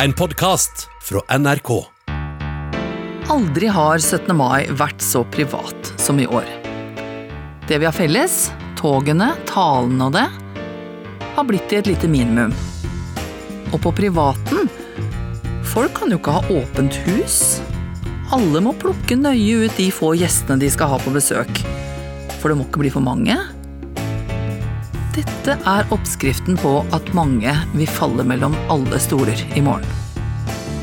En podkast fra NRK. Aldri har 17. mai vært så privat som i år. Det vi har felles, togene, talene og det, har blitt til et lite minimum. Og på privaten Folk kan jo ikke ha åpent hus. Alle må plukke nøye ut de få gjestene de skal ha på besøk. For det må ikke bli for mange. Dette er oppskriften på at mange vil falle mellom alle stoler i morgen.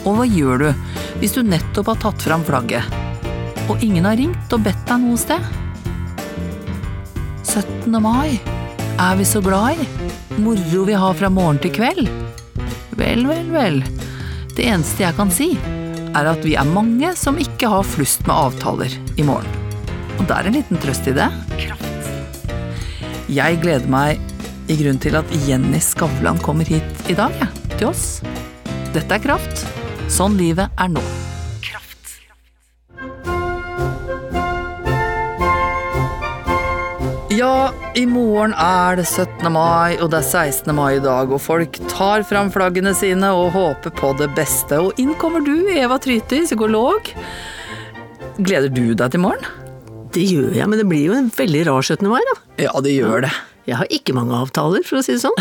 Og hva gjør du hvis du nettopp har tatt fram flagget, og ingen har ringt og bedt deg noe sted? 17. mai er vi så glad i. Moro vi har fra morgen til kveld. Vel, vel, vel. Det eneste jeg kan si, er at vi er mange som ikke har flust med avtaler i morgen. Og det er en liten trøst i det. Jeg gleder meg i grunn til at Jenny Skavlan kommer hit i dag, ja, til oss. Dette er Kraft. Sånn livet er nå. Kraft. Ja, i morgen er det 17. mai, og det er 16. mai i dag, og folk tar fram flaggene sine og håper på det beste. Og inn kommer du, Eva Tryti, psykolog. Gleder du deg til morgen? Det gjør jeg, men det blir jo en veldig rar 17. mai, da. Ja, det gjør det. Jeg har ikke mange avtaler, for å si det sånn.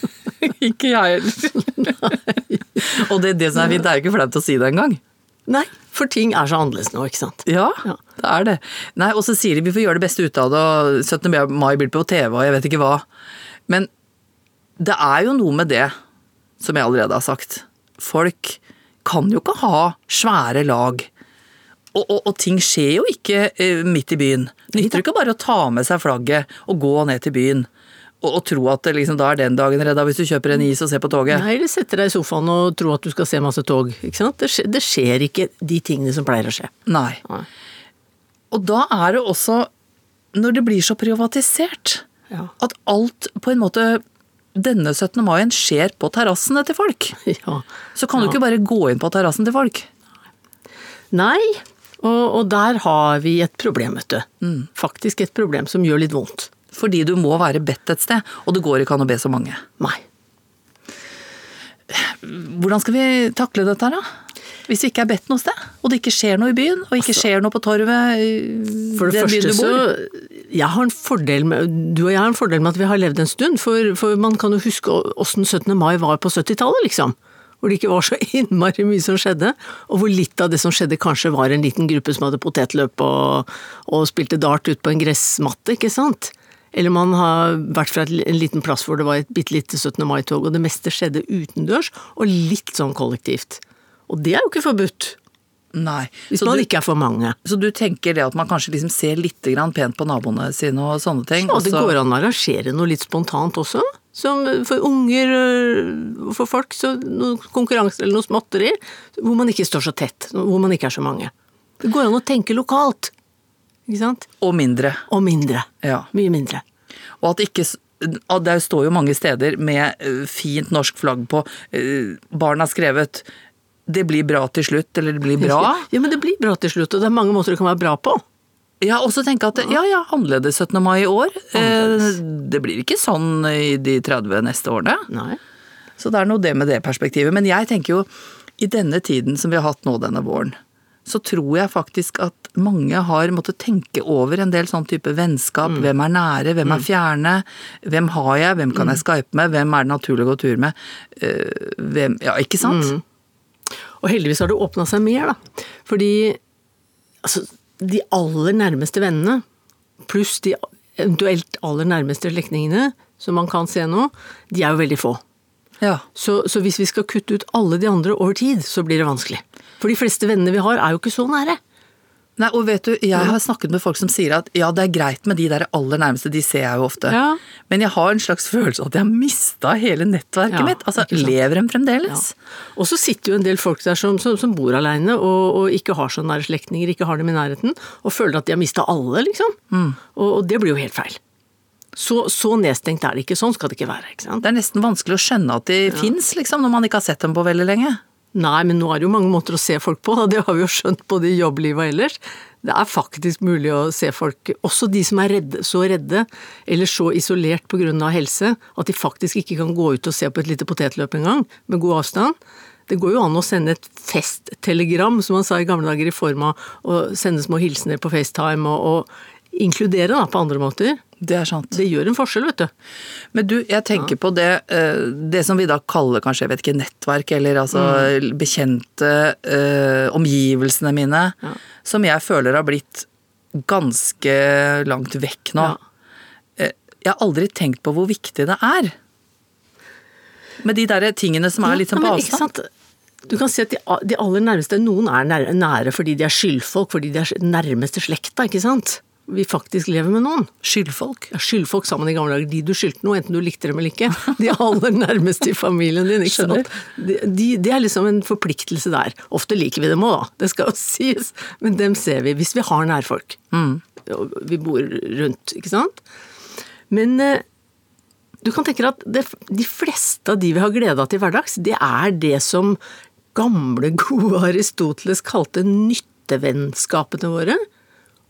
ikke jeg heller. og det, det som er fint, det er jo ikke flaut å si det engang. Nei, for ting er så annerledes nå, ikke sant. Ja, Ja. det er det. Nei, og så sier de vi får gjøre det beste ut av det, og 17. mai blir på TV, og jeg vet ikke hva. Men det er jo noe med det, som jeg allerede har sagt. Folk kan jo ikke ha svære lag. Og, og, og ting skjer jo ikke uh, midt i byen. Nytter ikke bare å ta med seg flagget og gå ned til byen. Og, og tro at liksom, da er den dagen redda hvis du kjøper en is og ser på toget. Nei, eller sette deg i sofaen og tro at du skal se masse tog, ikke sant. Det skjer, det skjer ikke de tingene som pleier å skje. Nei. Nei. Og da er det også, når det blir så privatisert, Ja. at alt på en måte denne 17. mai skjer på terrassene til folk. Ja. Så kan du ikke bare gå inn på terrassen til folk. Nei, og, og der har vi et problem, vet du. Faktisk et problem som gjør litt vondt. Fordi du må være bedt et sted, og det går ikke an å be så mange. Nei. Hvordan skal vi takle dette her, da? Hvis vi ikke er bedt noe sted, og det ikke skjer noe i byen, og ikke skjer noe på torvet For det første så jeg har en fordel med, Du og jeg har en fordel med at vi har levd en stund, for, for man kan jo huske åssen 17. mai var på 70-tallet, liksom. Hvor det ikke var så innmari mye som skjedde, og hvor litt av det som skjedde kanskje var en liten gruppe som hadde potetløp og, og spilte dart ut på en gressmatte, ikke sant? Eller man har vært fra en liten plass hvor det var et bitte lite 17. mai-tog, og det meste skjedde utendørs, og litt sånn kollektivt. Og det er jo ikke forbudt, Nei. hvis Så man du, ikke er for mange. så du tenker det at man kanskje liksom ser litt grann pent på naboene sine og sånne ting? Ja, det så- går an å arrangere noe litt spontant også. Som for unger og for folk, så noen konkurranser eller noe småtteri. Hvor man ikke står så tett, hvor man ikke er så mange. Det går an å tenke lokalt. Ikke sant? Og mindre. Og mindre. Ja. Mye mindre. Og at ikke Det står jo mange steder med eh, fint norsk flagg på. eh, Barn har skrevet 'det blir bra til slutt', eller 'det blir bra'. Ja, men det blir bra til slutt, og det er mange måter det kan være bra på. Ja, og så tenke at ja ja, annerledes 17. mai i år. Eh, Det blir ikke sånn i de 30 neste årene. Nei. Så det er noe det med det perspektivet. Men jeg tenker jo, i denne tiden som vi har hatt nå denne våren, så tror jeg faktisk at mange har måttet tenke over en del sånn type vennskap. Mm. Hvem er nære, hvem er fjerne? Hvem har jeg, hvem kan jeg Mm. skype med? Hvem er det naturlig å gå tur med? Eh, Hvem, ja, ikke sant? Mm. Og heldigvis har det åpna seg mer, da. Fordi altså, de aller nærmeste vennene, pluss de eventuelt aller nærmeste slektningene, som man kan se nå, de er jo veldig få. Ja. Så, så hvis vi skal kutte ut alle de andre over tid, så blir det vanskelig. For de fleste vennene vi har, er jo ikke så nære. Nei, og vet du, jeg har snakket med folk som sier at ja, det er greit med de der aller nærmeste, de ser jeg jo ofte. Ja. Men jeg har en slags følelse av at jeg har mista hele nettverket Ja, mitt. Altså, lever dem fremdeles? Og så sitter jo en del folk der som, som, som bor aleine og, og ikke har så nære slektninger, ikke har dem i nærheten, og føler at de har mista alle, liksom. Og, og det blir jo helt feil. Så, så nedstengt er det ikke. Sånn skal det ikke være. ikke sant? Det er nesten vanskelig å skjønne at de fins, liksom, når man ikke har sett dem på veldig lenge. Nei, men nå er det jo mange måter å se folk på, da. det har vi jo skjønt både i jobblivet og ellers. Det er faktisk mulig å se folk, også de som er redde, så redde eller så isolert pga. helse, at de faktisk ikke kan gå ut og se på et lite potetløp engang, med god avstand. Det går jo an å sende et festtelegram, som man sa i gamle dager, i form av å sende små hilsener på FaceTime og, og inkludere da, på andre måter. Det er sant. Det gjør en forskjell, vet du. Men du, jeg tenker på det, eh, det som vi da kaller kanskje, jeg vet ikke, nettverk, eller altså Mm. bekjente eh, omgivelsene mine, Ja. som jeg føler har blitt ganske langt vekk nå. Ja. Eh, Jeg har aldri tenkt på hvor viktig det er. Med de der tingene som er litt sånn på avstand. Du kan si at de, aller nærmeste, noen er nære, nære fordi de er skyldfolk, fordi de er nærmeste slekta, ikke sant? Vi faktisk lever med noen. Skyldfolk. Skyldfolk sammen i gamle dager, de du skyldte noe, enten du likte dem eller ikke. De aller nærmeste i familien din, ikke sant? sant. De, de, det er liksom en forpliktelse der. Ofte liker vi dem òg, da, det skal jo sies, men dem ser vi hvis vi har nærfolk. Mm. Vi bor rundt, ikke sant. Men eh, du kan tenke deg at det, de fleste av de vi har glede av til hverdags, det er det som gamle, gode Aristoteles kalte nyttevennskapene våre.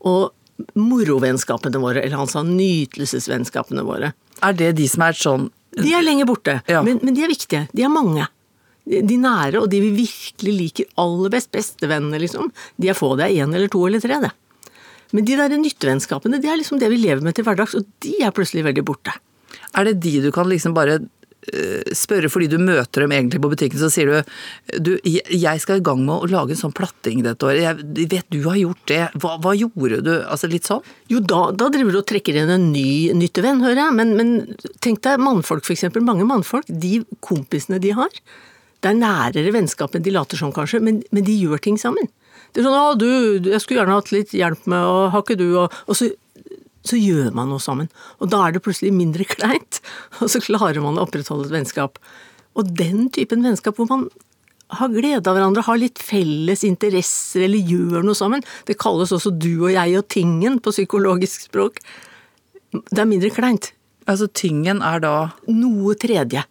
Og morovennskapene våre, eller han sa nytelsesvennskapene våre. Er det de som er sånn De er lenger borte, Ja. men, men de er viktige. De er mange. De nære, og de vi virkelig liker aller best, bestevennene, liksom, de er få. Det er én eller to eller tre, det. Men de der nyttevennskapene, det er liksom det vi lever med til hverdags, og de er plutselig veldig borte. Er det de du kan liksom bare spørre fordi du møter dem egentlig på butikken, så sier du du, jeg- skal i gang med å lage en sånn platting dette året, jeg vet du har gjort det, hva, hva gjorde du? Altså litt sånn? Jo, da, da driver du og trekker inn en ny nyttevenn, hører jeg. Men, men tenk deg mannfolk, eksempel. Mange mannfolk, de kompisene de har. Det er nærere vennskap enn de later som, kanskje, men, men de gjør ting sammen. Det er sånn 'Å, du, jeg skulle gjerne hatt litt hjelp med, og har ikke du?' Og, og så, så gjør man noe sammen. Og da er det plutselig mindre kleint, og så klarer man å opprettholde et vennskap. Og den typen vennskap hvor man har glede av hverandre, har litt felles interesser eller gjør noe sammen. Det kalles også du og jeg og tingen på psykologisk språk. Det er mindre kleint. Altså tingen er da Noe tredje.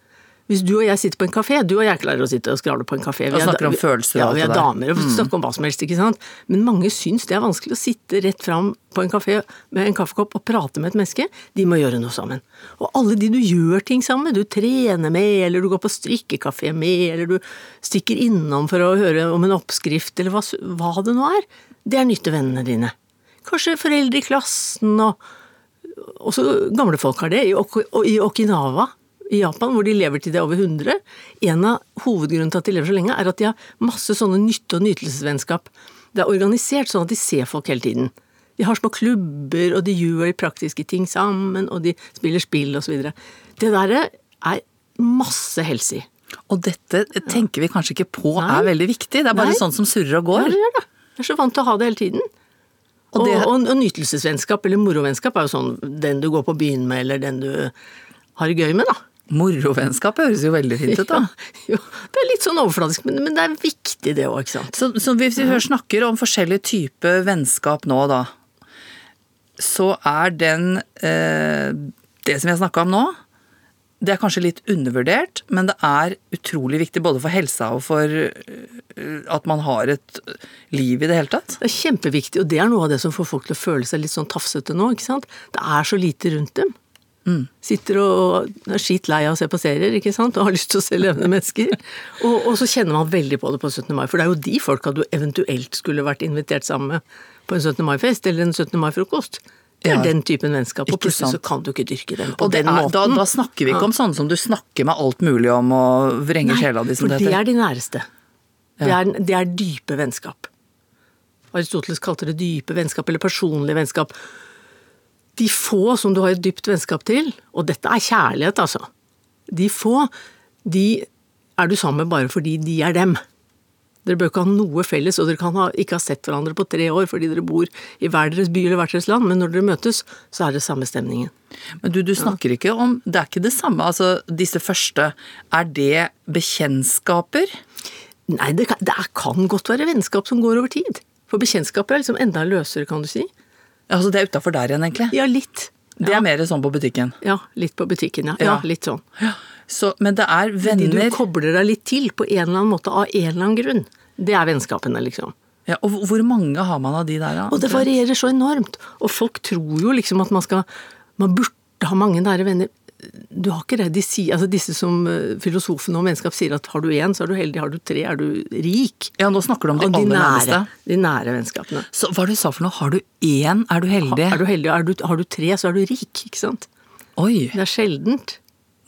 Hvis du og jeg sitter på en kafé, du og jeg klarer å sitte og skravle på en kafé. Og Vi er snakker om følelser Ja, vi er damer og snakker om hva som helst, ikke sant. Men mange syns det er vanskelig å sitte rett fram på en kafé med en kaffekopp og prate med et menneske. De må gjøre noe sammen. Og alle de du gjør ting sammen med, du trener med, eller du går på strikkekafé med, eller du stikker innom for å høre om en oppskrift, eller hva, hva det nå er, det er nyttevennene dine. Kanskje foreldre i klassen og også gamle folk har det. I Okinawa i Japan, hvor de lever til de er over 100, en av hovedgrunnene til at de lever så lenge, er at de har masse sånne nytte- og nytelsesvennskap. Det er organisert sånn at de ser folk hele tiden. De har små klubber, og de gjør praktiske ting sammen, og de spiller spill osv. Det derre er masse helse i. Og dette tenker vi kanskje ikke på Nei. er veldig viktig, det er bare Nei. sånn som surrer og går. Ja, det gjør det. Jeg er så vant til å ha det hele tiden. Og Og, det- og, og nytelsesvennskap, eller morovennskap, er jo sånn den du går på byen med, eller den du har det gøy med, da. Morovennskap høres jo veldig fint ut, da. Ja, jo, det er litt sånn overfladisk, men, men det er viktig det òg, ikke sant. Så, så hvis vi snakker om forskjellige typer vennskap nå, da, så er den eh, Det som vi har snakka om nå, det er kanskje litt undervurdert, men det er utrolig viktig både for helsa og for eh, at man har et liv i det hele tatt. Det er kjempeviktig, og det er noe av det som får folk til å føle seg litt sånn tafsete nå, ikke sant. Det er så lite rundt dem. Sitter og er skitt lei av å se på serier, ikke sant, og har lyst til å se levende mennesker. Og, og så kjenner man veldig på det på 17. mai, for det er jo de folka du eventuelt skulle vært invitert sammen med på en 17. mai-fest eller en 17. mai-frokost. Det er Ja. den typen vennskap, og plutselig så kan du ikke dyrke den på Og den er, måten. da, da snakker vi ikke om sånne som du snakker med alt mulig om og vrenger sjela di, som for det det er de næreste. Det, er, det er dype vennskap. Aristoteles kalte det dype vennskap, eller personlige vennskap. De få som du har et dypt vennskap til, og dette er kjærlighet, altså. De få, de er du sammen med bare fordi de er dem. Dere bør ikke ha noe felles, og dere kan ha, ikke ha sett hverandre på tre år fordi dere bor i hver deres by eller hvert deres land, men når dere møtes, så er det samme stemningen. Men du, du snakker ikke om Det er ikke det samme, altså disse første. Er det bekjentskaper? Nei, det kan, det kan godt være vennskap som går over tid. For bekjentskaper er liksom enda løsere, kan du si. Altså det er utafor der igjen, egentlig? Ja, litt. Det er mer sånn på butikken. Ja, litt på butikken, ja. Ja, Ja. litt sånn. Så, men det er De Fordi du kobler deg litt til på en eller annen måte av en eller annen grunn. Det er vennskapene, liksom. ja, Og hvor mange har man av de der? da? Og det varierer så enormt. Og folk tror jo liksom at man skal Man burde ha mange nære venner. Du har ikke det de sier, altså Disse som eh, filosofene og vennskap sier at har du én, så er du heldig, har du tre, er du rik. Ja, nå snakker du om de de aller nære, nærmeste. de nære vennskapene. Så hva er det du sa for noe? Har du én, er du heldig? Er du heldig, er du, har du tre, så er du rik, ikke sant. Oi, Det er sjeldent.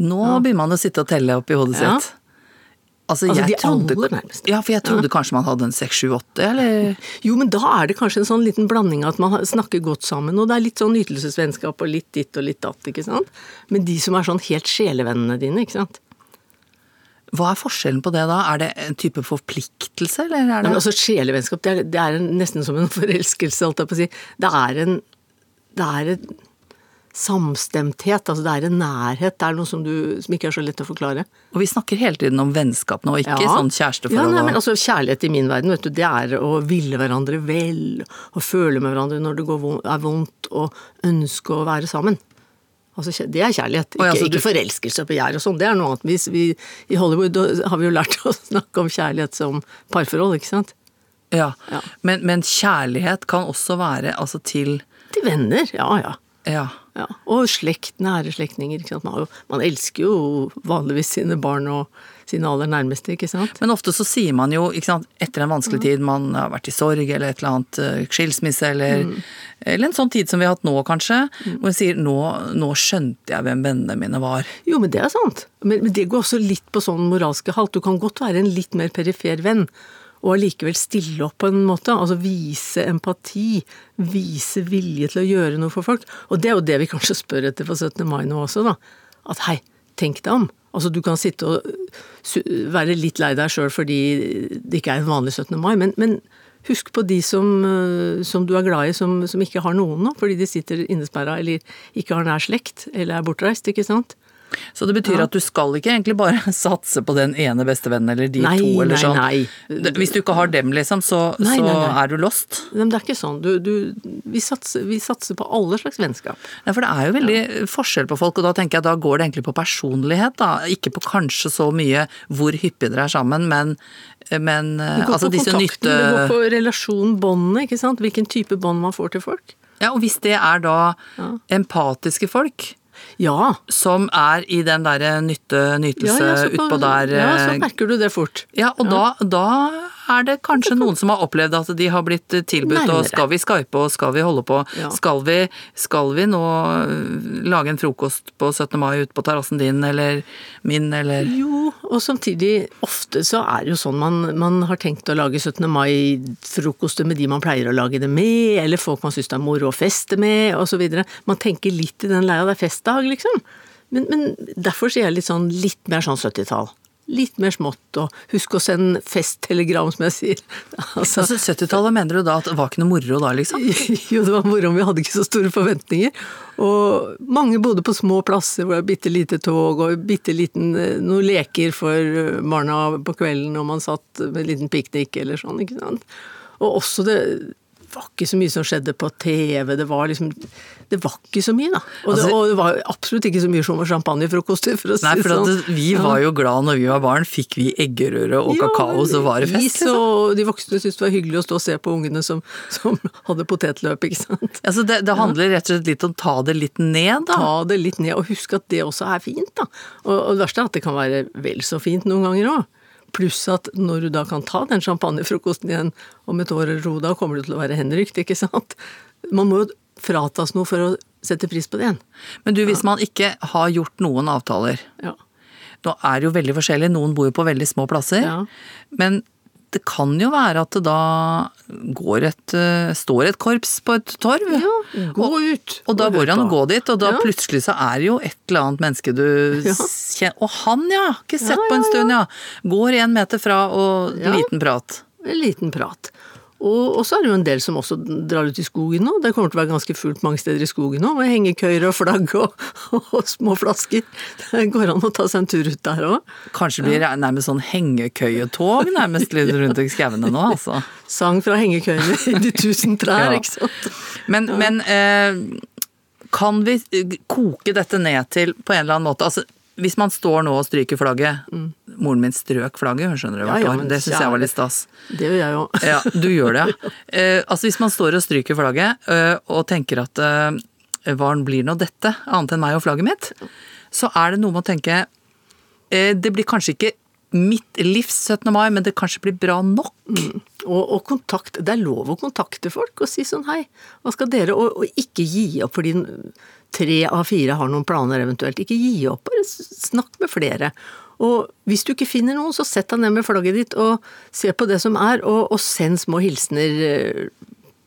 nå begynner man å sitte og telle opp i hodet Ja. sitt. Altså, Altså, jeg de trodde, aller nærmeste. Ja, for jeg trodde kanskje man hadde en seks, sju, åtte, eller Jo, men da er det kanskje en sånn liten blanding at man snakker godt sammen, og det er litt sånn ytelsesvennskap og litt ditt og litt datt, ikke sant. Men de som er sånn helt sjelevennene dine, ikke sant. Hva er forskjellen på det da? Er det en type forpliktelse, eller er det Nei, altså Sjelevennskap, det er, det er en, nesten som en forelskelse, holdt jeg på å si. Det er en Det er en samstemthet, altså det er en nærhet. Det er noe som, du, som ikke er så lett å forklare. Og vi snakker hele tiden om vennskap nå, ikke sånn Ja, kjæresteforhold. nei, men altså Kjærlighet i min verden, vet du, det er å ville hverandre vel, og føle med hverandre når det går vondt, er vondt, og ønske å være sammen. Altså, Det er kjærlighet, ikke, altså, du- ikke forelskelse og begjær og sånn. Det er noe annet. Hvis vi, I Hollywood har vi jo lært å snakke om kjærlighet som parforhold, ikke sant? ja. Ja. Men, men kjærlighet kan også være altså til Til venner, ja ja. Ja. Ja. Og slekt, nære slektninger. Man, man elsker jo vanligvis sine barn og sine aller nærmeste, ikke sant? Men ofte så sier man jo, ikke sant, etter en vanskelig tid, man har vært i sorg eller et eller annet eh, skilsmisse, eller, Mm. eller en sånn tid som vi har hatt nå, kanskje, hvor man sier nå, nå skjønte jeg hvem vennene mine var. Jo, men det er sant. Men, men det går også litt på sånn moralske halt. Du kan godt være en litt mer perifer venn, og allikevel stille opp på en måte. Altså vise empati, vise vilje til å gjøre noe for folk. Og det er jo det vi kanskje spør etter på 17. mai nå også, da. At hei, tenk deg om. Altså du kan sitte og være litt lei deg sjøl fordi det ikke er en vanlig 17. mai, men, men husk på de som, eh, som du er glad i, som, som ikke har noen nå, fordi de sitter innesperra eller ikke har nær slekt, eller er bortreist, ikke sant. Så det betyr Ja. at du skal ikke egentlig bare satse på den ene bestevennen eller de Nei, to, eller nei, sånn. nei. Hvis du ikke har dem, liksom, så, Nei, så er du lost. Men det er ikke sånn. Du, du, vi, satser, vi satser på alle slags vennskap. Ja, for det er jo veldig forskjell på folk, og da tenker jeg da går det egentlig på personlighet, da. Ikke på kanskje så mye hvor hyppig dere er sammen, men, men eh, altså disse nytte... det går på relasjon, båndene, ikke sant. Hvilken type bånd man får til folk. Ja, og hvis det er da empatiske folk, Ja. som er i den derre nytte, nytelse Ja, ja, utpå der ja, så eh, merker du det fort. Ja, og Da, da er det kanskje noen som har opplevd at de har blitt tilbudt og skal vi skype og skal vi holde på? Ja. Skal, vi, skal vi nå øh, lage en frokost på 17. mai ute på terrassen din eller min eller Jo, og samtidig, ofte så er det jo sånn man, man har tenkt å lage 17. mai-frokoster med de man pleier å lage det med, eller folk man syns det er moro å feste med, osv. Man tenker litt i den leia, det er festdag, liksom. Men, men derfor sier jeg litt sånn litt mer sånn 70-tall. Litt mer smått, og husk å sende festtelegram, som jeg sier. Altså, Altså 70-tallet mener du da at det var ikke noe moro da, liksom? jo, det var moro, vi hadde ikke så store forventninger. Og mange bodde på små plasser hvor det var bitte lite tog og bitte liten eh, noen leker for eh, barna på kvelden og man satt med en liten piknik eller sånn, ikke sant. Og også det var ikke så mye som skjedde på TV, det var liksom Det var ikke så mye, da. Og det, Altså- og det var absolutt ikke så mye som champagnefrokoster, for å si Nei, det for sånn. at vi var jo glad når vi var barn. Fikk vi eggerøre og Ja, kakao, så var det fest. Liksom. og de voksne syntes det var hyggelig å stå og se på ungene som, som hadde potetløp, ikke sant. Altså det, det handler rett og slett litt om ta det litt ned, da. ta det litt ned, og husk at det også er fint, da. Og, og det verste er at det kan være vel så fint noen ganger òg. Pluss at når du da kan ta den champagnefrokosten igjen om et år eller to, da kommer du til å være henrykt, ikke sant. Man må jo fratas noe for å sette pris på det igjen. Men du, hvis man ikke har gjort noen avtaler Ja. Nå er det jo veldig forskjellig, noen bor jo på veldig små plasser. Ja. Men det kan jo være at det da går et, eh, står et korps på et torv. Gå ut! Og da går det an å gå dit, og da Ja. plutselig så er det jo et eller annet menneske du Ja. kjenner Og han ja! Ikke sett Ja, på en stund, ja. Går en meter fra og Ja. liten prat. En liten prat. Og, og så er det jo en del som også drar ut i skogen nå. Det kommer til å være ganske fullt mange steder i skogen nå, med hengekøyer og flagg og, og, små flasker. Det går an å ta seg en tur ut der òg. Kanskje blir det nærmest sånn hengekøyetog nærmest litt rundt i skauene nå, altså. Sang fra hengekøyene i de tusen trær, Ja. ikke sant. Men, men eh, kan vi koke dette ned til på en eller annen måte? Altså, hvis man står nå og stryker flagget Moren min strøk flagget, hun skjønner du, Ja, ja, Det syns jeg var litt stas. Det gjør jeg jo. Ja, du gjør det, ja. Eh, altså hvis man står og stryker flagget eh, og tenker at eh, hva blir nå dette, annet enn meg og flagget mitt? så er det noe med å tenke eh, Det blir kanskje ikke mitt livs 17. mai, men det kanskje blir bra nok. Og, og kontakt, det er lov å kontakte folk og si sånn hei, hva skal dere, og, og ikke gi opp fordi tre av fire har noen planer eventuelt. Ikke gi opp, bare snakk med flere. Og hvis du ikke finner noen, så sett deg ned med flagget ditt og se på det som er, og, og send små hilsener eh,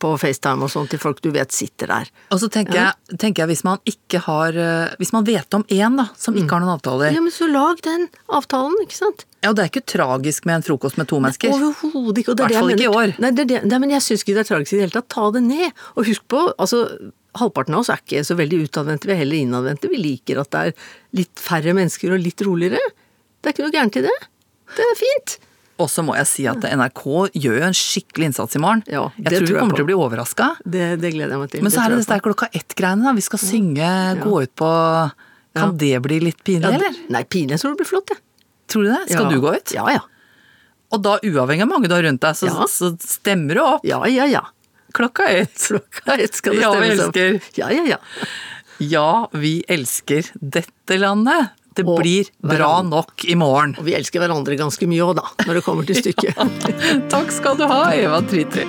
på FaceTime og sånn til folk du vet sitter der. Og så tenker, jeg, tenker jeg hvis man ikke har eh, Hvis man vet om én da, som ikke har noen avtaler Ja, men så lag den avtalen, ikke sant? Ja, og det er ikke tragisk med en frokost med to mennesker. Overhodet ikke. Og det er det Hvertfall jeg ikke i år. Nei, det er det, nei, men jeg syns ikke det er tragisk i det hele tatt. Ta det ned. Og husk på, altså halvparten av oss er ikke så veldig utadvendte, vi er heller innadvendte. Vi liker at det er litt færre mennesker og litt roligere. Det er ikke noe gærent i det. Det er fint. Og så må jeg si at NRK gjør jo en skikkelig innsats i morgen. Ja, jeg tror vi jeg kommer på. til å bli overraska. Det, det gleder jeg meg til. Men så er det jeg dette klokka ett-greiene. da. Vi skal synge, gå ut på Kan Ja. det bli litt pinlig, Ja, eller? Nei, pinlig. Jeg tror det blir flott, jeg. Tror du det? Skal Ja. du gå ut? Ja, ja. Og da uavhengig av mange du har rundt deg, så, Ja. så stemmer du opp. Ja, ja, ja. Klokka ett. Klokka ett skal det stemmes opp. Ja, vi elsker. Ja, ja, ja. Ja, vi elsker dette landet. Det Og blir bra hverandre. nok i morgen. Og vi elsker hverandre ganske mye òg, da, når det kommer til stykket. Takk skal du ha, Eva Tritri.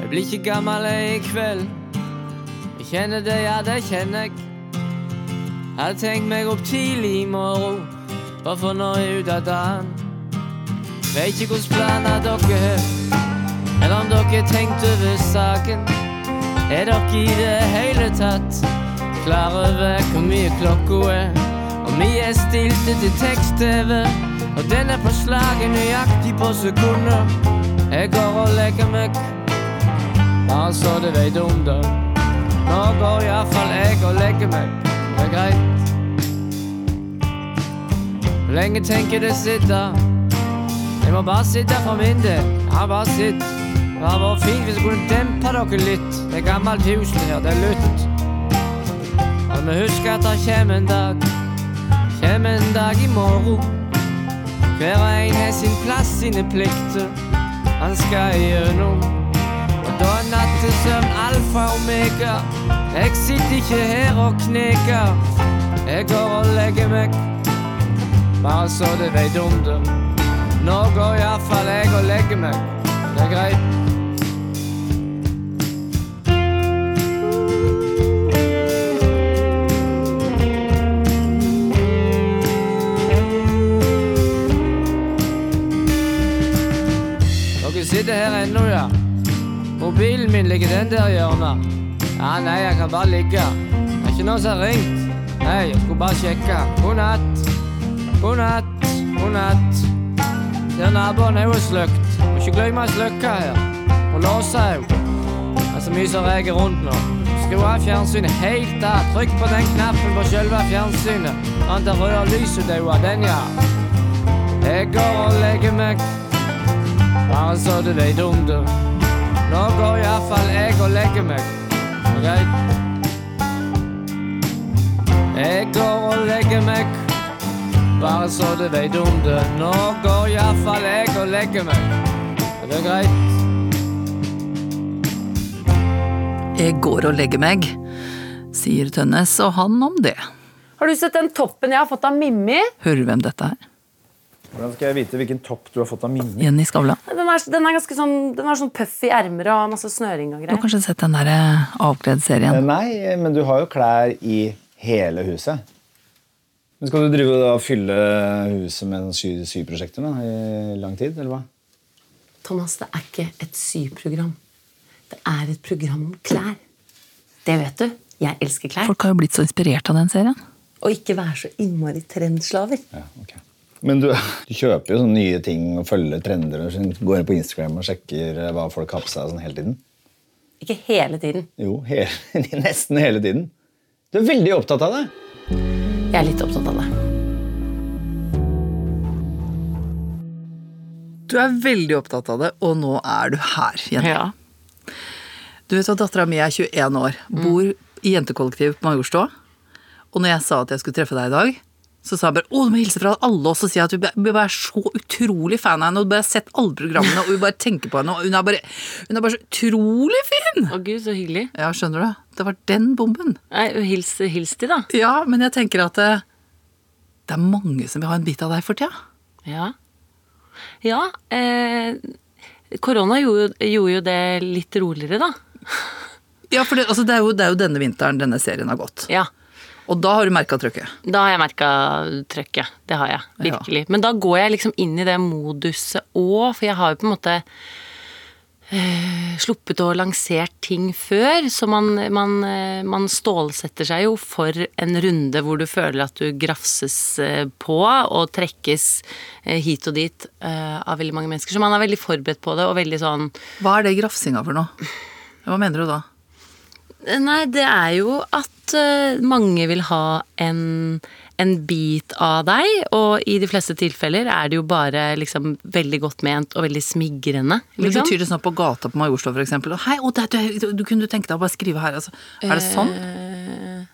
Jeg blir ikke gammel i kveld. Jeg kjenner det, ja, det kjenner jeg. Jeg Hadde tenkt meg opp tidlig i morgen, bare for nå ut av dagen. Vet ikke hvilke planer dere har, eller om dere har tenkt over saken. Er dere i det hele tatt klar over hvor mye klokka er? Og vi er stilte til tekst-TV, og den er på slaget nøyaktig på sekunder. Jeg går og legger meg, bare så veit om det. Nå går iallfall jeg og legger meg, det er greit. Hvor lenge tenker det sitte? Jeg må bare sitte for min del. Ja, bare sitt. Det hadde vært fint hvis jeg kunne dempe dere litt. Det er gammelt hus her, det er lutt. Og vi husker at det kommer en dag. Kommer en dag i morgen. Hver og en har sin plass, sine plikter. Han skal igjennom. Og da er nattesøvn alfa og omega. Jeg sitter ikke her og kneker. Jeg går og legger meg, bare så du veit om det. Nå går iallfall jeg og legger meg. Det er greit. Den der hjørnet. Ja, nei, jeg kan bare ligge. Det er ikke noen som har ringt. Nei, jeg skulle bare sjekke. God natt. God natt. God natt. Der naboen er jo sløkt. Må ikke glemme å slukke her. Og låse jo. Det er så mye som reger rundt nå. Skru av fjernsynet helt av. Trykk på den knappen på sjølve fjernsynet. Han det røde lyset dauer, den ja. Jeg går og legger meg, bare så du vet om det. Nå går iallfall jeg og legger meg. Greit? Jeg går og legger meg, bare så du vet om det. Nå går iallfall jeg og legger meg. Er det greit? Jeg går og legger meg, sier Tønnes, og han om det. Har du sett den toppen jeg har fått av Mimmi? Hører du hvem dette er? Hvordan skal jeg vite hvilken topp du har fått av Mini? Jenny Skavlan. Den er, den er ganske sånn, den er sånn puffy ermer og masse snøring og greier. Du har kanskje sett den der Eh, avkledd-serien? Nei, men du har jo klær i hele huset. Men Skal du drive og fylle huset med sy syprosjekter da, i lang tid, eller hva? Thomas, det er ikke et syprogram. Det er et program om klær. Det vet du. Jeg elsker klær. Folk har jo blitt så inspirert av den serien. Og ikke være så innmari trendslaver. Ja, ok. Men du, du kjøper jo sånne nye ting og følger trender og sånn, går inn på Instagram og sjekker eh, hva folk har på seg sånn hele tiden? Ikke hele tiden. Jo, hele, nesten hele tiden. Du er veldig opptatt av det. Jeg er litt opptatt av det. Du er veldig opptatt av det, og nå er du her, jente. Ja. Du vet at dattera mi er 21 år, bor i jentekollektiv på Majorstua. Og når jeg sa at jeg skulle treffe deg i dag, Så sa jeg bare 'Å, du må hilse fra alle oss og si at vi bare er så utrolig fan av henne', og bare har sett alle programmene, og vi bare tenker på henne, og hun er bare, hun er bare så utrolig fin! Å gud, så hyggelig. Ja, skjønner du? Det var den bomben. Nei, hils, hils de, da. Ja, men jeg tenker at det, det er mange som vil ha en bit av deg for tida. Ja. Ja, eh, korona gjorde, gjorde jo det litt roligere, da. Ja, for det, altså, det, er jo, det er jo denne vinteren denne serien har gått. Ja. Og da har du merka trøkket. Da har jeg merka trøkket. Det har jeg. Virkelig. Men da går jeg liksom inn i det moduset òg, for jeg har jo på en måte eh, sluppet og lansert ting før, så man, man, eh, man stålsetter seg jo for en runde hvor du føler at du grafses eh, på og trekkes hit og dit av veldig mange mennesker. Så man er veldig forberedt på det og veldig sånn Hva er det grafsinga for noe? Hva mener du da? Nei, det er jo at eh, mange vil ha en, en bit av deg, og i de fleste tilfeller er det jo bare liksom veldig godt ment og veldig smigrende. Men Liksom. Betyr det sånn på gata på Majorstua for eksempel? Hei, å, det, du, du kunne du tenke deg å bare skrive her, altså. Er det sånn?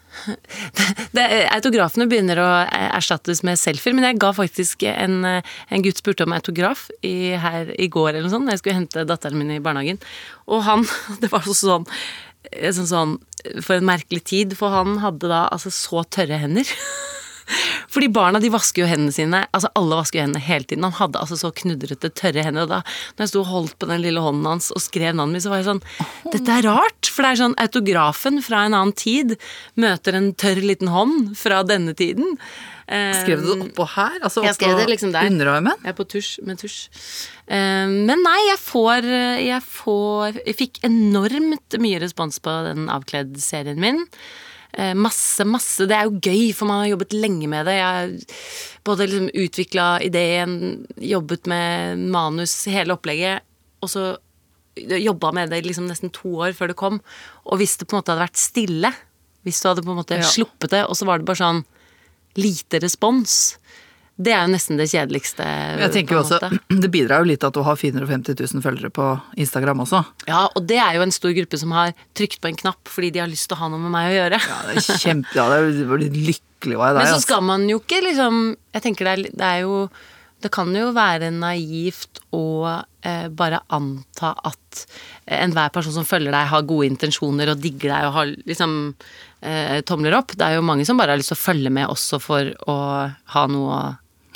Det, autografene begynner å eh, erstattes med selfier, men jeg ga faktisk en, eh, en gutt spurte om autograf i, her i går eller noe sånt, da jeg skulle hente datteren min i barnehagen. Og han, det var sånn, eh, sånn, sånn for en merkelig tid, for han hadde da altså så tørre hender. Fordi barna de vasker jo hendene sine, altså alle vasker jo hendene hele tiden. Han hadde altså så knudrete, tørre hender. Og da når jeg sto og holdt på den lille hånden hans og skrev navnet mitt, så var jeg sånn Dette er rart! For det er sånn autografen fra en annen tid møter en tørr liten hånd fra denne tiden. Eh, Skrev du det oppå her? Altså jeg skrev det liksom der. underarmen? Jeg er på tusj, med tusj. Eh, Men nei, jeg får, jeg får Jeg fikk enormt mye respons på den Avkledd-serien min. Eh, Masse, masse. Det er jo gøy, for man har jobbet lenge med det. Jeg har både liksom utvikla ideen, jobbet med manus, hele opplegget, og så jobba med det liksom nesten to år før det kom. Og hvis det på en måte hadde vært stille, hvis du hadde på en måte Ja. sluppet det, og så var det bare sånn lite respons, det er jo nesten det kjedeligste. Jeg tenker jo også. Det bidrar jo litt at du har 450 000 følgere på Instagram også. Ja, og det er jo en stor gruppe som har trykt på en knapp fordi de har lyst til å ha noe med meg å gjøre. Ja, det er kjempe, ja, det er lykkelig var jeg Men så altså. skal man jo ikke liksom Jeg tenker det er, det er jo Det kan jo være naivt å eh, bare anta at eh, enhver person som følger deg, har gode intensjoner og digger deg og har liksom eh, tomler opp. Det er jo mange som bare har lyst til å følge med også for å ha noe å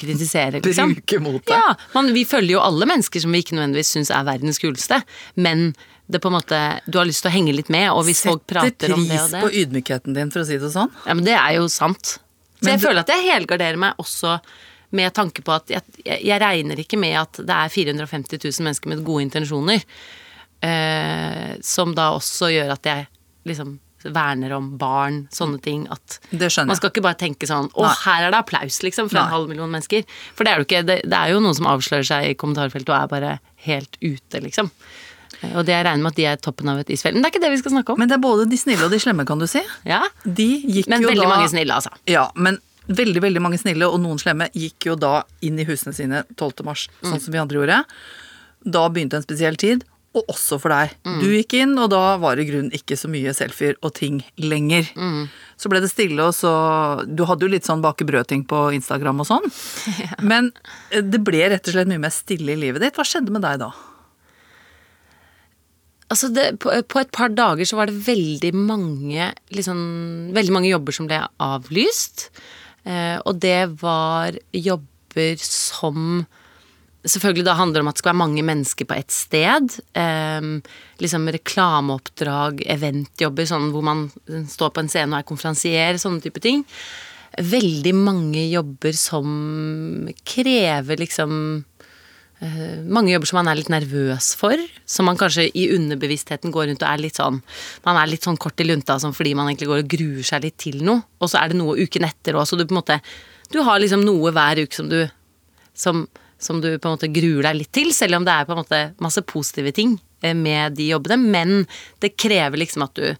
kritisere, liksom. Bruke mot deg. Ja, man, vi følger jo alle mennesker som vi ikke nødvendigvis syns er verdens kuleste, men det på en måte, du har lyst til å henge litt med, og hvis folk prater om det og det Sette pris på ydmykheten din, for å si det sånn. ja, men det er jo sant. Så Men jeg du- føler at jeg helgarderer meg også med tanke på at jeg, jeg regner ikke med at det er 450 000 mennesker med gode intensjoner. Eh, som da også gjør at jeg liksom verner om barn, sånne ting. At man skal ikke bare tenke sånn Å, Nei. her er det applaus, liksom, fra Nei. en halv million mennesker. For det er ikke. Det, det er jo noen som avslører seg i kommentarfeltet og er bare helt ute, liksom. Eh, Og det jeg regner med at de er toppen av et isfjell. Men det er ikke det vi skal snakke om. Men det er både de snille og de slemme, kan du si. ja. De gikk Men jo veldig da mange snille, altså. Ja, men veldig, veldig mange snille, og noen slemme, gikk jo da inn i husene sine 12. mars, Mm. sånn som vi andre gjorde. Da begynte en spesiell tid, og også for deg. Mm. Du gikk inn, og da var det i grunnen ikke så mye selfier og ting lenger. Mm. Så ble det stille, og så Du hadde jo litt sånn bake brød-ting på Instagram og sånn. Men eh, det ble rett og slett mye mer stille i livet ditt. Hva skjedde med deg da? Altså det, på, på et par dager så var det veldig mange, liksom, veldig mange jobber som ble avlyst. Eh, og det var jobber som Selvfølgelig da handler det om at det skal være mange mennesker på ett sted. Eh, liksom reklameoppdrag, eventjobber, sånn hvor man står på en scene og er konferansier, sånne type ting. Veldig mange jobber som krever liksom eh, mange jobber som man er litt nervøs for. Som man kanskje i underbevisstheten går rundt og er litt sånn Man er litt sånn kort i lunta sånn fordi man egentlig går og gruer seg litt til noe. Og så er det noe uken etter òg, så du på en måte Du har liksom noe hver uke som du som, som du på en måte gruer deg litt til, selv om det er på en måte masse positive ting eh, med de jobbene. Men det krever liksom at du,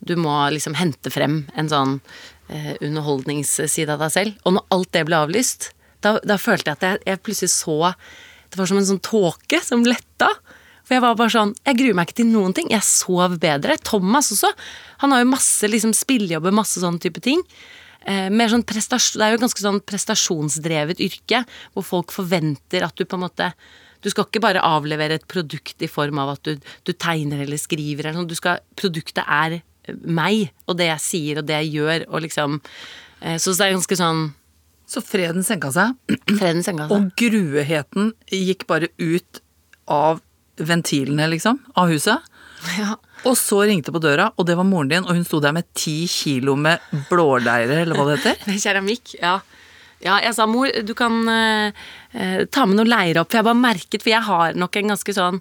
du må liksom hente frem en sånn eh, underholdningsside av deg selv. Og når alt det ble avlyst, da, da følte jeg at jeg, jeg plutselig så Det var som en sånn tåke som letta. For jeg var bare sånn Jeg gruer meg ikke til noen ting. Jeg sov bedre. Thomas også. Han har jo masse liksom spillejobber, masse sånne type ting. Eh, mer sånn prestasjon, Det er jo et ganske sånn prestasjonsdrevet yrke, hvor folk forventer at du på en måte Du skal ikke bare avlevere et produkt i form av at du, du tegner eller skriver eller sånn. Du skal, produktet er eh, meg, og det jeg sier og det jeg gjør, og liksom eh, Så det er ganske sånn Så freden senka seg, Freden senka seg. og grueheten gikk bare ut av ventilene, liksom, av huset. Ja. Og så ringte på døra, og det var moren din, og hun sto der med ti kilo med blåleire, eller hva det heter. Keramikk, ja. Ja, jeg sa mor, du kan eh, ta med noe leire opp, for jeg bare merket, for jeg har nok en ganske sånn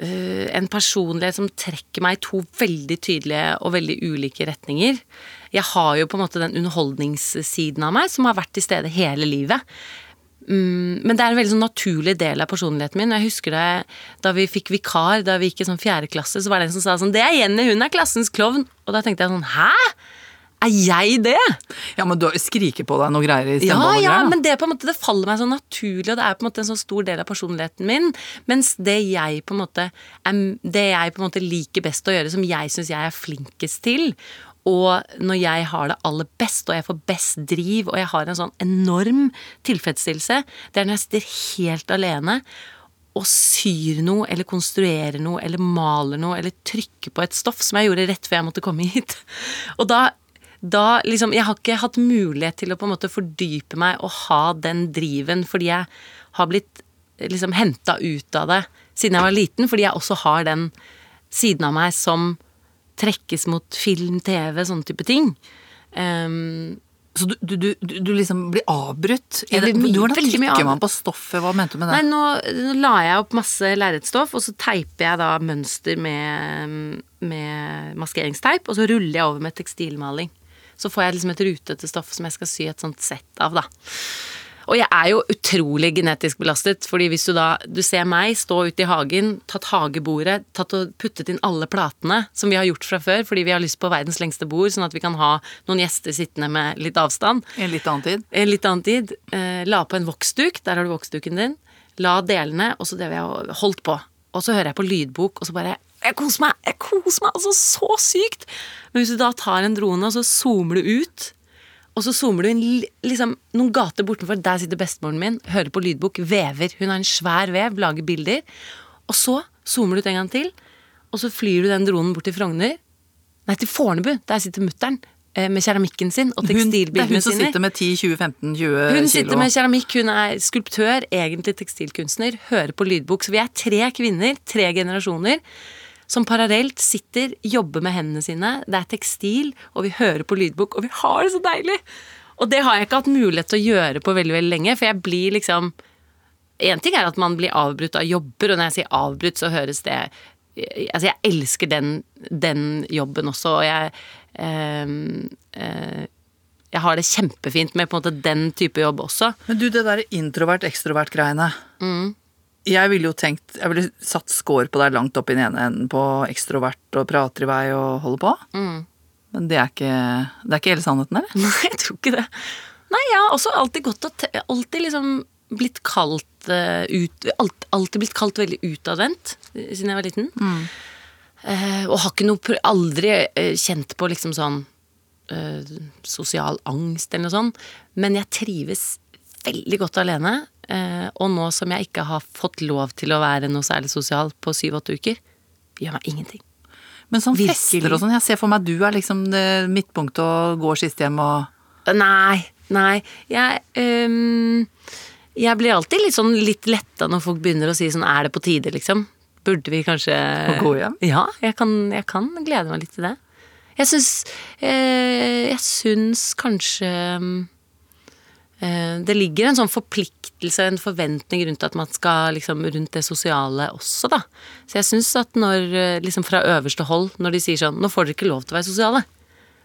eh, En personlighet som trekker meg i to veldig tydelige og veldig ulike retninger. Jeg har jo på en måte den underholdningssiden av meg som har vært til stede hele livet. Mm, men det er en veldig sånn naturlig del av personligheten min. Jeg husker det da vi fikk vikar da vi gikk i sånn fjerde klasse, så var det en som sa sånn 'Det er Jenny, hun er klassens klovn'. Og da tenkte jeg sånn 'Hæ? Er jeg det?' Ja, men du skriker på deg noe greier i Ja, ja, men det, på en måte, det faller meg så naturlig, og det er på en måte en så stor del av personligheten min. Mens det jeg på en måte, er, det jeg på en måte liker best å gjøre, som jeg syns jeg er flinkest til, og når jeg har det aller best, og jeg får best driv, og jeg har en sånn enorm tilfredsstillelse, det er når jeg sitter helt alene og syr noe, eller konstruerer noe, eller maler noe, eller trykker på et stoff, som jeg gjorde rett før jeg måtte komme hit. Og da da liksom Jeg har ikke hatt mulighet til å på en måte fordype meg og ha den driven, fordi jeg har blitt liksom henta ut av det siden jeg var liten, fordi jeg også har den siden av meg som trekkes mot film, TV, sånne type ting. Um, Så du, du, du, du- liksom blir avbrutt? Blir mye- Hvordan trykker man på stoffet? Hva mente du med det? Nei, nå, nå la jeg opp masse lerretstoff, og så teiper jeg da mønster med, med maskeringsteip, og så ruller jeg over med tekstilmaling. Så får jeg liksom et rutete stoff som jeg skal sy et sånt sett av, da. Og jeg er jo utrolig genetisk belastet, fordi hvis du da Du ser meg stå ute i hagen, tatt hagebordet, tatt og puttet inn alle platene, som vi har gjort fra før, fordi vi har lyst på verdens lengste bord, sånn at vi kan ha noen gjester sittende med litt avstand. En litt annen tid? En litt annen tid. Eh, la på en voksduk, der har du voksduken din. La delene, og så drev jeg holdt på. Og så hører jeg på lydbok, og så bare Jeg koser meg! Jeg koser meg altså så sykt! Men hvis du da tar en drone, og så zoomer du ut, og så zoomer du inn liksom, noen gater bortenfor, der sitter bestemoren min, hører på lydbok, vever. Hun har en svær vev, lager bilder. Og så zoomer du ut en gang til, og så flyr du den dronen bort til Frogner. Nei, til Fornebu. Der sitter mutter'n eh, med keramikken sin og tekstilbildene er hun som sine. sitter med 10-20-15-20 kilo. Hun sitter med keramikk, hun er skulptør, egentlig tekstilkunstner, hører på lydbok. Så vi er tre kvinner, tre generasjoner, som parallelt sitter, jobber med hendene sine. Det er tekstil, og vi hører på lydbok, og vi har det så deilig! Og det har jeg ikke hatt mulighet til å gjøre på veldig, veldig lenge, for jeg blir liksom En ting er at man blir avbrutt av jobber, og når jeg sier avbrutt, så høres det Altså, jeg elsker den, den jobben også, og jeg ehm, eh, jeg har det kjempefint med på en måte den type jobb også. Men du, det der introvert-ekstrovert-greiene. Mm. Jeg ville jo tenkt Jeg ville satt score på deg langt opp i den ene enden på ekstrovert og prater i vei og holder på. Mm. Men det er ikke Det er ikke hele sannheten, eller? Nei, jeg tror ikke det. Nei, jeg har også alltid gått og Alltid liksom blitt kalt uh, ut alt, Alltid blitt kalt veldig utadvendt eh, siden jeg var liten. Eh, og har ikke noe Aldri uh, kjent på liksom sånn sosial angst eller noe sånt. Men jeg trives veldig godt alene. Eh, og nå som jeg ikke har fått lov til å være noe særlig sosial på syv-åtte uker, gjør meg ingenting. Men sånn Virkelig. fester og sånn, jeg ser for meg du er liksom det midtpunktet og går sist hjem og Nei, nei. Jeg um, Jeg blir alltid litt sånn litt letta når folk begynner å si sånn Er det på tide, liksom? Burde vi kanskje Å gå hjem? Ja, jeg kan, jeg kan glede meg litt til det. Jeg syns eh, Jeg syns kanskje eh, det ligger en sånn forpliktelse, en forventning rundt at man skal liksom rundt det sosiale også, da. Så jeg syns at når eh, liksom fra øverste hold, når de sier sånn Nå får dere ikke lov til å være sosiale.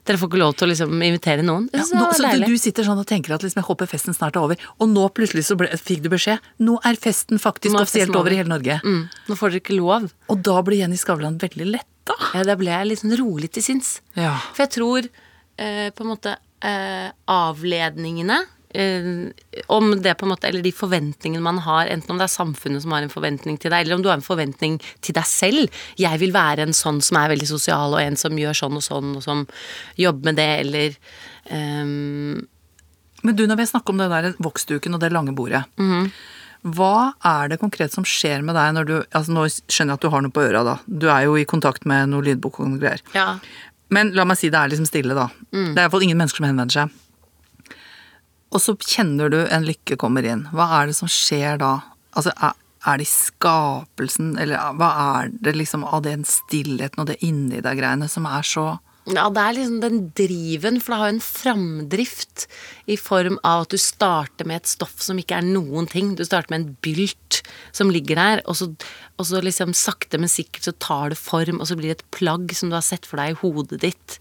Dere får ikke lov til å liksom invitere noen. Ja, nå, Så du, du sitter sånn og tenker at liksom, jeg håper festen snart er over, og nå plutselig så ble, fikk du beskjed Nå er festen faktisk er offisielt festen over i hele Norge. Mm, nå får dere ikke lov. Og da ble Jenny Skavlan veldig letta. Ja, da ble jeg litt sånn rolig til sinns. Ja. For jeg tror eh, på en måte eh, avledningene eh, om det på en måte, eller de forventningene man har, enten om det er samfunnet som har en forventning til deg, eller om du har en forventning til deg selv. Jeg vil være en sånn som er veldig sosial, og en som gjør sånn og sånn, og som jobber med det, eller um... Men du, når vi snakker om den der voksduken og det lange bordet. Hva er det konkret som skjer med deg når du altså Nå skjønner jeg at du har noe på øra, da. Du er jo i kontakt med noe lydbok og noe greier. ja. Men la meg si det er liksom stille, da. Det er iallfall ingen mennesker som henvender seg. Og så kjenner du en lykke kommer inn. Hva er det som skjer da? Altså, er, det i skapelsen, eller hva er det liksom av den stillheten og det inni deg-greiene som er så Ja, det er liksom den driven, for det har jo en framdrift i form av at du starter med et stoff som ikke er noen ting. Du starter med en bylt som ligger der, og så, og så liksom sakte, men sikkert så tar det form, og så blir det et plagg som du har sett for deg i hodet ditt.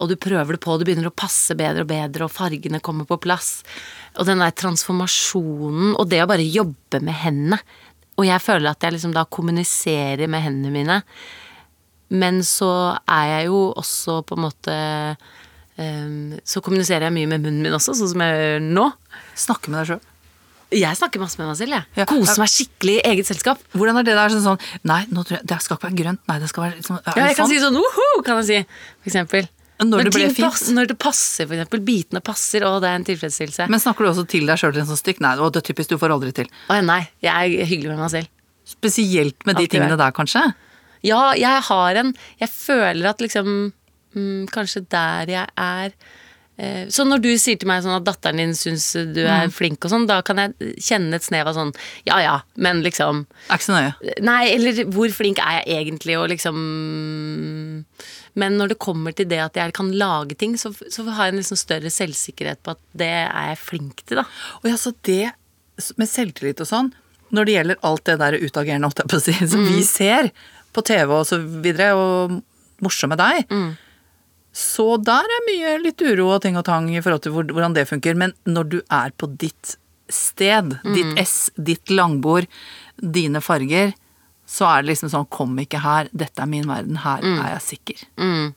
Og du prøver det på, og det begynner å passe bedre og bedre, og fargene kommer på plass. Og den der transformasjonen, og det å bare jobbe med hendene. Og jeg føler at jeg liksom da kommuniserer med hendene mine. Men så er jeg jo også på en måte um, Så kommuniserer jeg mye med munnen min også, sånn som jeg gjør nå. Snakke med deg sjøl. Jeg snakker masse med meg selv, jeg. Ja. Koser meg skikkelig i eget selskap. Hvordan er det der sånn sånn Nei, nå tror jeg, det skal ikke være grønt. Nei, det skal være liksom er Ja, jeg kan sånn? si sånn woho, kan jeg si, for eksempel. Når det ble fint. pass- når det passer, for eksempel. Bitene passer, og det er en tilfredsstillelse. Men snakker du også til deg sjøl til en sånn stykk? Nei, det er typisk, du får aldri til. Å nei, jeg er hyggelig med meg selv. Spesielt med de Alltid tingene der, kanskje? Ja, jeg har en Jeg føler at liksom mm, Kanskje der jeg er eh, Så når du sier til meg sånn at datteren din syns du er Mm. flink og sånn, da kan jeg kjenne et snev av sånn Ja ja, men liksom Er ikke så nøye. Nei, eller hvor flink er jeg egentlig, og liksom Men når det kommer til det at jeg kan lage ting, så, så har jeg en liksom større selvsikkerhet på at det er jeg flink til, da. Og ja, så det med selvtillit og sånn, når det gjelder alt det der utagerende, holdt jeg på å si, som vi ser på TV og så videre, og morsomme deg, så der er mye litt uro og ting og tang i forhold til hvordan det funker. Men når du er på ditt sted, ditt S, ditt langbord, dine farger, så er det liksom sånn Kom ikke her, dette er min verden, her er jeg sikker. Mm.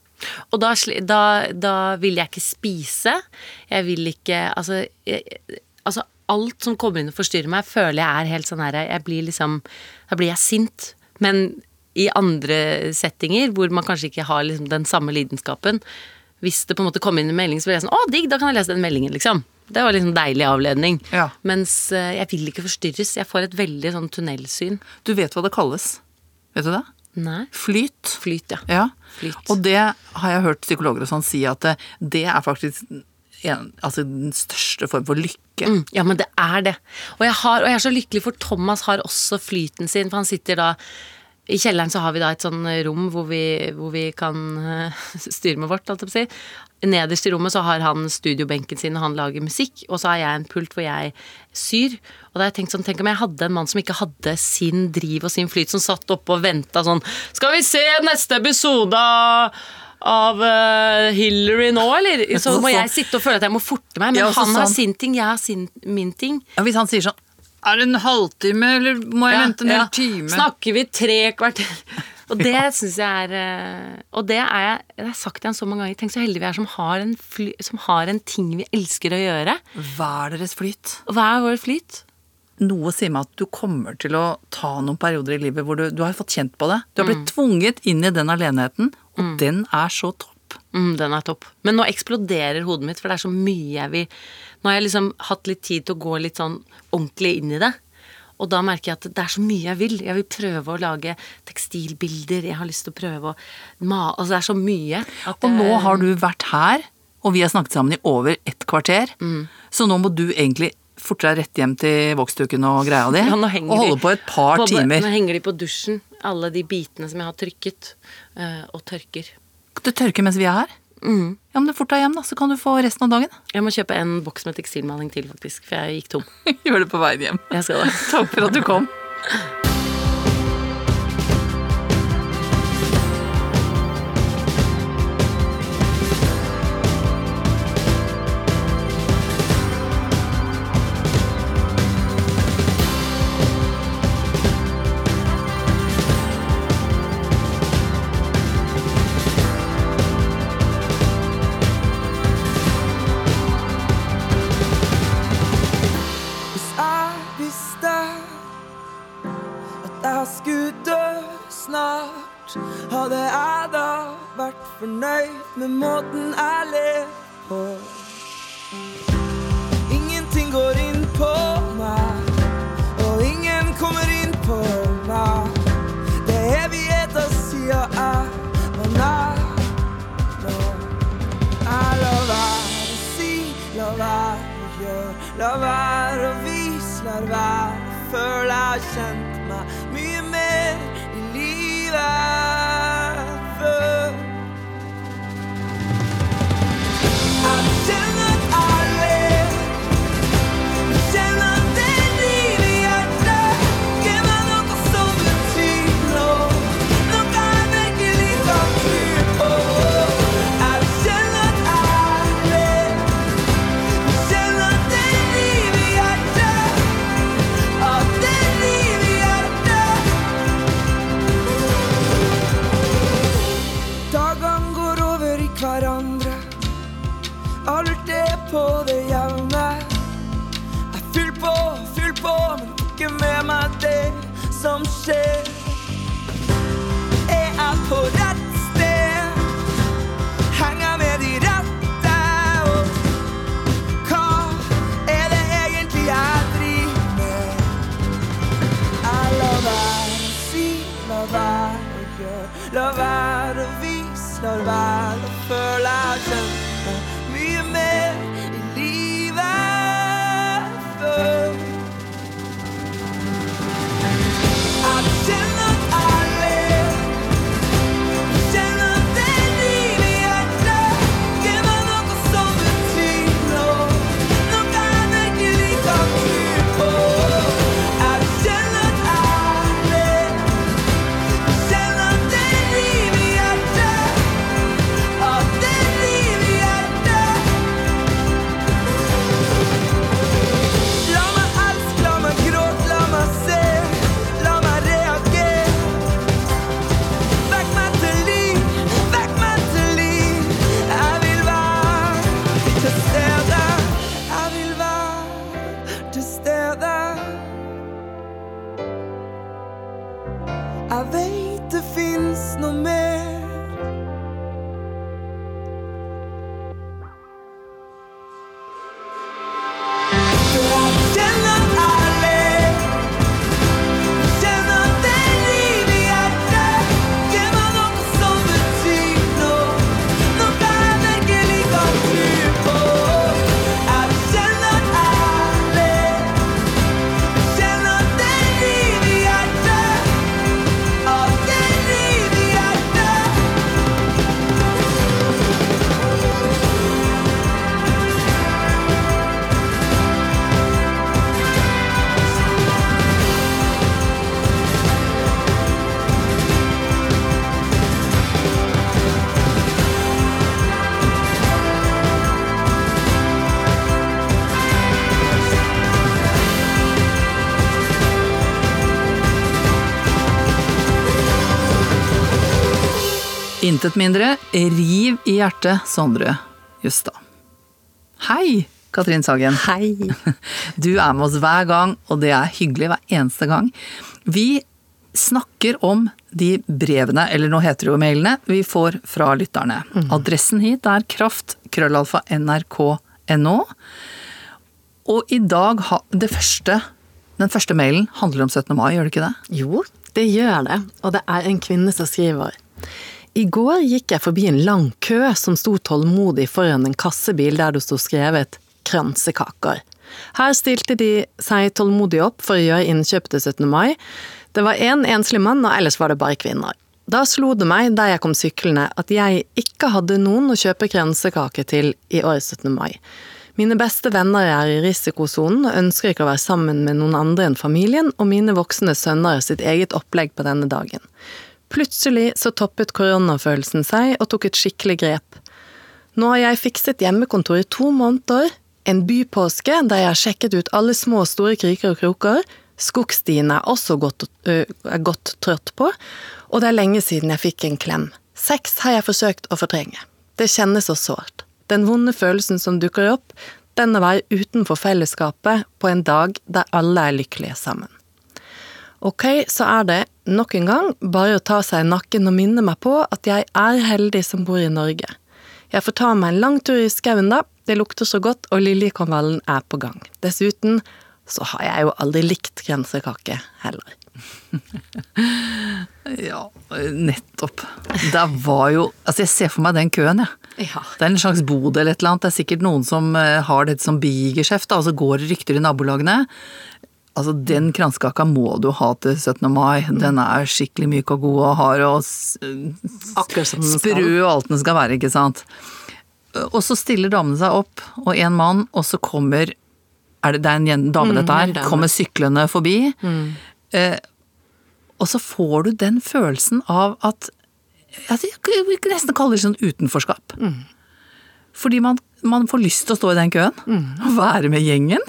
Og da, da, da vil jeg ikke spise. Jeg vil ikke Altså, jeg, altså alt som kommer inn og forstyrrer meg, føler jeg er helt sånn her Jeg blir liksom Da blir jeg sint. Men i andre settinger hvor man kanskje ikke har liksom den samme lidenskapen Hvis det på en måte kommer inn en melding, så blir jeg sånn Å, digg, da kan jeg lese den meldingen, liksom. Det var liksom deilig avledning. Ja. Mens eh, jeg vil ikke forstyrres. Jeg får et veldig sånn tunnelsyn. Du vet hva det kalles. Vet du det? Nei. Flyt. Flyt, ja. Ja, Flyt. og det har jeg hørt psykologer og sånn si at det, det er faktisk en, altså den største form for lykke. Mm, ja, men det er det. Og jeg, har, og jeg er så lykkelig, for Thomas har også flyten sin. For han sitter da I kjelleren så har vi da et sånn rom hvor vi, hvor vi kan eh, styre med vårt, holdt jeg på å si. Nederst i rommet så har han studiobenken sin, og han lager musikk. Og så har jeg en pult hvor jeg syr. Og da har jeg tenkt sånn, tenk om jeg hadde en mann som ikke hadde sin driv og sin flyt, som satt oppe og venta sånn Skal vi se neste episode av eh, Hillary nå, eller? Så må jeg sitte og føle at jeg må forte meg. Men Ja, han sånn, har sin ting, jeg har sin, min ting. Ja, hvis han sier sånn Er det en halvtime, eller må jeg vente en hel time? Snakker vi tre kvarter? Og det syns jeg er eh, Og det er jeg Det har jeg sagt igjen så mange ganger. Tenk så heldige vi er som har, en fly, som har en ting vi elsker å gjøre. Hva er deres flyt? Hva er vår flyt? Noe sier meg at du kommer til å ta noen perioder i livet hvor du, du har fått kjent på det. Du har blitt tvunget inn i den alenheten, og den er så topp. Mm, den er topp. Men nå eksploderer hodet mitt, for det er så mye jeg vil Nå har jeg liksom hatt litt tid til å gå litt sånn ordentlig inn i det. Og da merker jeg at det er så mye jeg vil. Jeg vil prøve å lage tekstilbilder. Jeg har lyst til å prøve å ma... Altså det er så mye. Og nå har du vært her, og vi har snakket sammen i over ett kvarter. Så nå må du egentlig forte deg rett hjem til voksduken og greia di, Ja, og holde de på et par på- timer. Nå henger de på dusjen, alle de bitene som jeg har trykket, eh, og tørker. Du tørker mens vi er her. Mm. Ja, men fort deg hjem, da, så kan du få resten av dagen. Jeg må kjøpe en boks med tekstilmaling til, faktisk, for jeg gikk tom. Gjør det på veien hjem. Jeg skal det. Takk for at du kom. la være å vise, la være Føler jeg har kjent meg mye mer i livet Intet mindre. Riv i hjertet, Sondre Justad. Hei, Katrin Sagen. Hei. Du er med oss hver gang, og det er hyggelig hver eneste gang. Vi snakker om de brevene, eller nå heter det jo mailene, vi får fra lytterne. Adressen hit er kraft, krøllalfa, nrk.no. Og i dag, det første, den første mailen handler om 17. mai, gjør det ikke det? Jo, det gjør det, og det er en kvinne som skriver. I går gikk jeg forbi en lang kø som sto tålmodig foran en kassebil der det sto skrevet kransekaker. Her stilte de seg tålmodig opp for å gjøre innkjøp til 17. mai. Det var én en enslig mann, og ellers var det bare kvinner. Da slo det meg, da jeg kom syklende, at jeg ikke hadde noen å kjøpe kransekake til i år 17. mai. Mine beste venner er i risikosonen og ønsker ikke å være sammen med noen andre enn familien, og mine voksne sønner har sitt eget opplegg på denne dagen. Plutselig så toppet koronafølelsen seg og tok et skikkelig grep. Nå har jeg fikset hjemmekontor i to måneder, en bypåske der jeg har sjekket ut alle små og store kriker og kroker, skogstien er også godt, øh, er godt trøtt på, og det er lenge siden jeg fikk en klem. Sex har jeg forsøkt å fortrenge. Det kjennes så sårt. Den vonde følelsen som dukker opp, den å utenfor fellesskapet på en dag der alle er lykkelige sammen. Ok, så er det nok en gang bare å ta seg i nakken og minne meg på at jeg er heldig som bor i Norge. Jeg får ta meg en lang tur i skauen da, det lukter så godt, og liljekonvallen er på gang. Dessuten så har jeg jo aldri likt kransekake heller. Ja, nettopp. Det var jo Altså, jeg ser for meg den køen, jeg. Ja. Det er en slags bod eller et eller annet. Det er sikkert noen som eh, har dette som bigeskjeft, og så går det rykter i nabolagene. Altså, den kransekaka må du ha til 17. mai. Den er skikkelig myk og god og hard og sprø og alt den skal være, ikke sant. Og så stiller damene seg opp, og en mann, og så kommer er det, det er en dame, Mm, dette er her. Kommer syklende forbi. Eh, og så får du den følelsen av at Jeg vil nesten kalle det sånn utenforskap. Fordi man, man får lyst til å stå i den køen, og være med gjengen.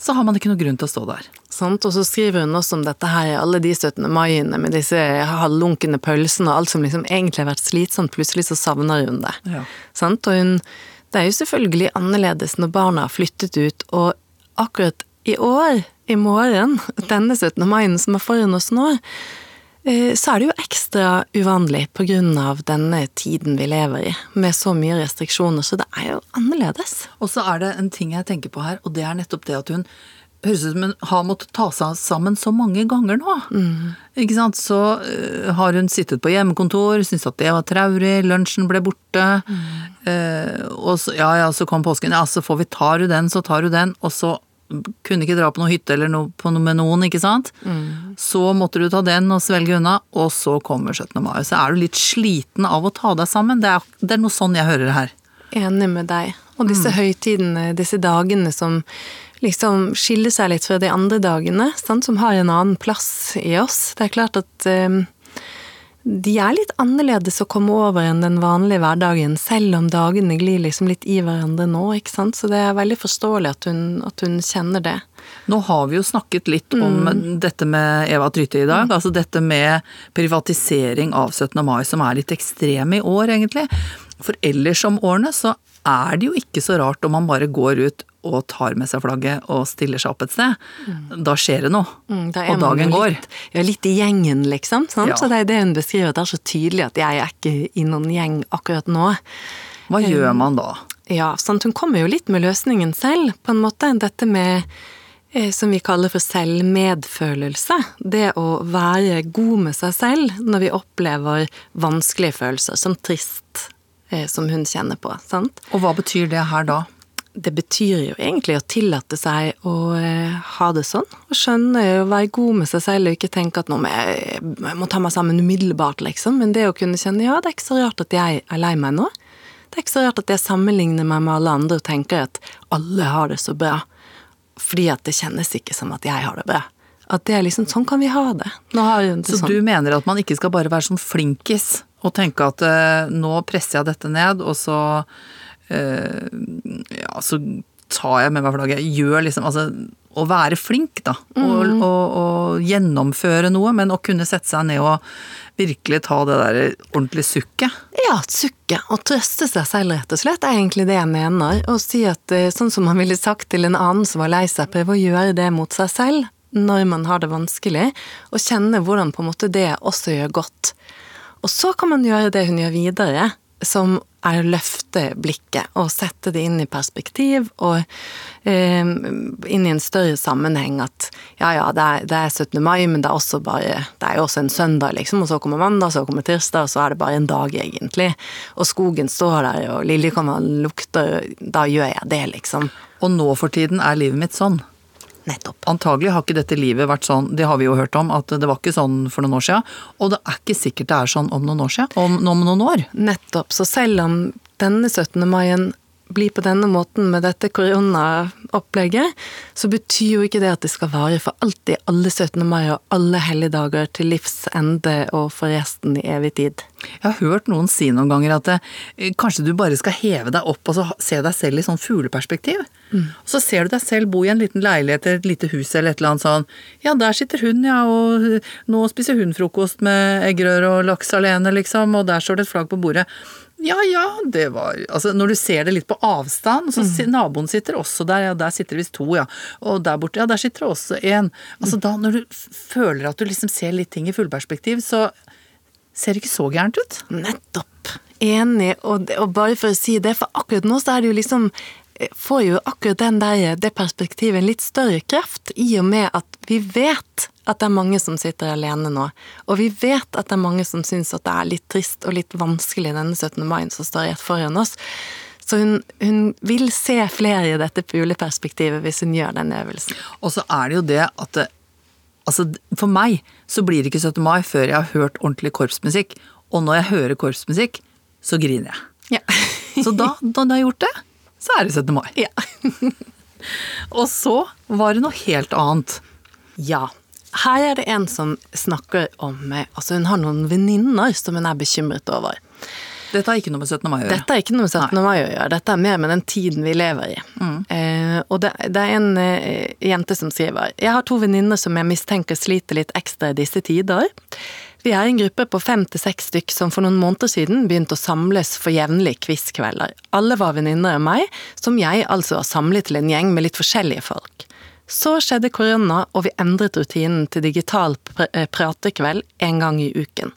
Så har man ikke noe grunn til å stå der. Sant? Og så skriver hun også om dette her, alle de 17. maiene med disse halvlunkne pølsene og alt som liksom egentlig har vært slitsomt, plutselig så savner hun det. Ja. Sant? Og hun, det er jo selvfølgelig annerledes når barna har flyttet ut, og akkurat i år, i morgen, denne 17. maien som er foran oss nå, så er det jo ekstra uvanlig av denne tiden vi lever i, med så mye restriksjoner, så det er jo annerledes. Og så er det en ting jeg tenker på her, og det er nettopp det at hun høres ut som hun har måttet ta seg sammen så mange ganger nå. Ikke sant. Så uh, har hun sittet på hjemmekontor, syntes at det var traurig, lunsjen ble borte. øh, og så, ja ja, så kom påsken, ja så får vi, tar du den, så tar du den. Og så kunne ikke dra på noe hytte eller noe, på noe med noen, ikke sant. Så måtte du ta den og svelge unna, og så kommer 17. mai. Så er du litt sliten av å ta deg sammen. Det er, det er noe sånn jeg hører det her. Enig med deg. Og disse høytidene, disse dagene som liksom skiller seg litt fra de andre dagene, sant? som har en annen plass i oss. Det er klart at eh, de er litt annerledes å komme over enn den vanlige hverdagen, selv om dagene glir liksom litt i hverandre nå, ikke sant. Så det er veldig forståelig at hun, at hun kjenner det. Nå har vi jo snakket litt om dette med Eva Trytte i dag. Altså dette med privatisering av 17. mai som er litt ekstrem i år, egentlig. For ellers om årene så er det jo ikke så rart om man bare går ut og tar med seg flagget og stiller seg opp et sted. Da skjer det noe. Mm, da og dagen går. Litt, ja, litt i gjengen, liksom. Sant? Ja. Så det er det hun beskriver, det er så tydelig at jeg er ikke i noen gjeng akkurat nå. Hva gjør man da? Ja, sant? hun kommer jo litt med løsningen selv, på en måte. Dette med eh, som vi kaller for selvmedfølelse. Det å være god med seg selv når vi opplever vanskelige følelser, som trist, eh, som hun kjenner på. sant? Og hva betyr det her da? Det betyr jo egentlig å tillate seg å eh, ha det sånn. Å skjønne å være god med seg selv og ikke tenke at nå må jeg, jeg må ta meg sammen umiddelbart, liksom. Men det å kunne kjenne ja, det er ikke så rart at jeg er lei meg nå. Det er ikke så rart at jeg sammenligner meg med alle andre og tenker at alle har det så bra. Fordi at det kjennes ikke som at jeg har det bra. At det er liksom sånn kan vi ha det. Nå har det Så sånn. du mener at man ikke skal bare være sånn flinkis og tenke at eh, nå presser jeg dette ned, og så ja, så tar jeg med meg flagget. Gjør liksom Altså å være flink, da. Og, Mhm. og, og gjennomføre noe, men å kunne sette seg ned og virkelig ta det der ordentlige sukket. Ja, sukke og trøste seg selv, rett og slett, er egentlig det jeg mener. Og si at eh, sånn som man ville sagt til en annen som var lei seg, prøve å gjøre det mot seg selv når man har det vanskelig, og kjenne hvordan på en måte det også gjør godt. Og så kan man gjøre det hun gjør videre, som er å løfte blikket og sette det inn i perspektiv og eh, inn i en større sammenheng. At ja, ja, det er, det er 17. mai, men det er også bare Det er jo også en søndag, liksom. Og så kommer mandag, så kommer tirsdag, og så er det bare en dag, egentlig. Og skogen står der, og liljekonvallen lukter, da gjør jeg det, liksom. Og nå for tiden er livet mitt sånn. Nettopp. Antagelig har ikke dette livet vært sånn, det har vi jo hørt om, at det var ikke sånn for noen år siden. Og det er ikke sikkert det er sånn om noen år siden, om, om noen år. Nettopp. Så selv om denne 17. maien blir på denne måten med dette koronaopplegget, så betyr jo ikke det at det skal vare for alltid, alle 17. mai og alle helligdager til livs ende og for resten i evig tid. Jeg har hørt noen si noen ganger at det, eh, kanskje du bare skal heve deg opp og så se deg selv i sånn fugleperspektiv. Og så ser du deg selv bo i en liten leilighet eller et lite hus eller et eller annet sånn. Ja, der sitter hun, ja, og nå spiser hun frokost med eggerøre og laks alene, liksom, og der står det et flagg på bordet. Ja ja, det var Altså, når du ser det litt på avstand, så si- naboen sitter også der, ja, der sitter det visst to, ja. Og der borte, ja, der sitter det også en. Altså da, når du føler at du liksom ser litt ting i fullperspektiv, så ser det ikke så gærent ut. Nettopp. Enig. Og, og bare for å si det, for akkurat nå så er det jo liksom Får jo akkurat den der, det perspektivet en litt større kraft, i og med at vi vet at det er mange som sitter alene nå. Og vi vet at det er mange som syns at det er litt trist og litt vanskelig denne 17. mai som står rett foran oss. Så hun, hun vil se flere i dette fugleperspektivet hvis hun gjør den øvelsen. Og så er det jo det at altså For meg så blir det ikke 17. mai før jeg har hørt ordentlig korpsmusikk. Og når jeg hører korpsmusikk, så griner jeg. Ja. Så da, da da har gjort det, så er det 17. mai. ja. Og så var det noe helt annet. Ja. Her er det en som snakker om Altså, hun har noen venninner som hun er bekymret over. Dette har ikke noe med 17. mai å gjøre. Dette er ikke noe med 17. mai å gjøre, dette er mer med den tiden vi lever i. Eh, og det, det er en eh, jente som skriver Jeg har to venninner som jeg mistenker sliter litt ekstra i disse tider. Vi er en gruppe på fem til seks stykk som for noen måneder siden begynte å samles for jevnlige quizkvelder. Alle var venninner av meg, som jeg altså har samlet til en gjeng med litt forskjellige folk. Så skjedde korona, og vi endret rutinen til digital pr eh, pratekveld en gang i uken.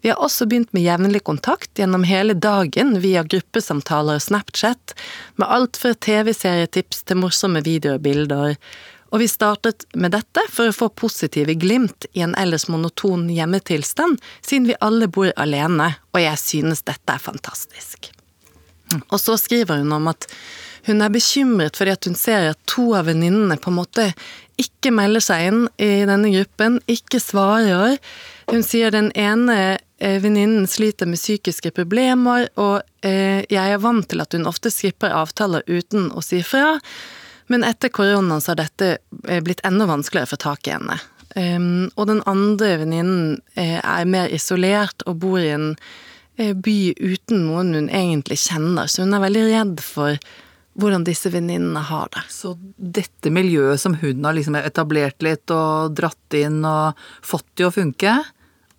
Vi har også begynt med jevnlig kontakt gjennom hele dagen via gruppesamtaler og Snapchat, med alt fra TV-serietips til morsomme videoer og bilder. Og vi startet med dette for å få positive glimt i en ellers monoton hjemmetilstand, siden vi alle bor alene, og jeg synes dette er fantastisk. Og så skriver hun om at hun er bekymret fordi at hun ser at to av venninnene på en måte ikke melder seg inn i denne gruppen, ikke svarer. Hun sier den ene eh, venninnen sliter med psykiske problemer, og eh, jeg er vant til at hun ofte skipper avtaler uten å si fra. Men etter koronaen så har dette eh, blitt enda vanskeligere å få tak i henne. Um, og den andre venninnen eh, er mer isolert og bor i en eh, by uten noen hun egentlig kjenner, så hun er veldig redd for hvordan disse venninnene har det. Så dette miljøet som hun har liksom etablert litt og dratt inn og fått til å funke,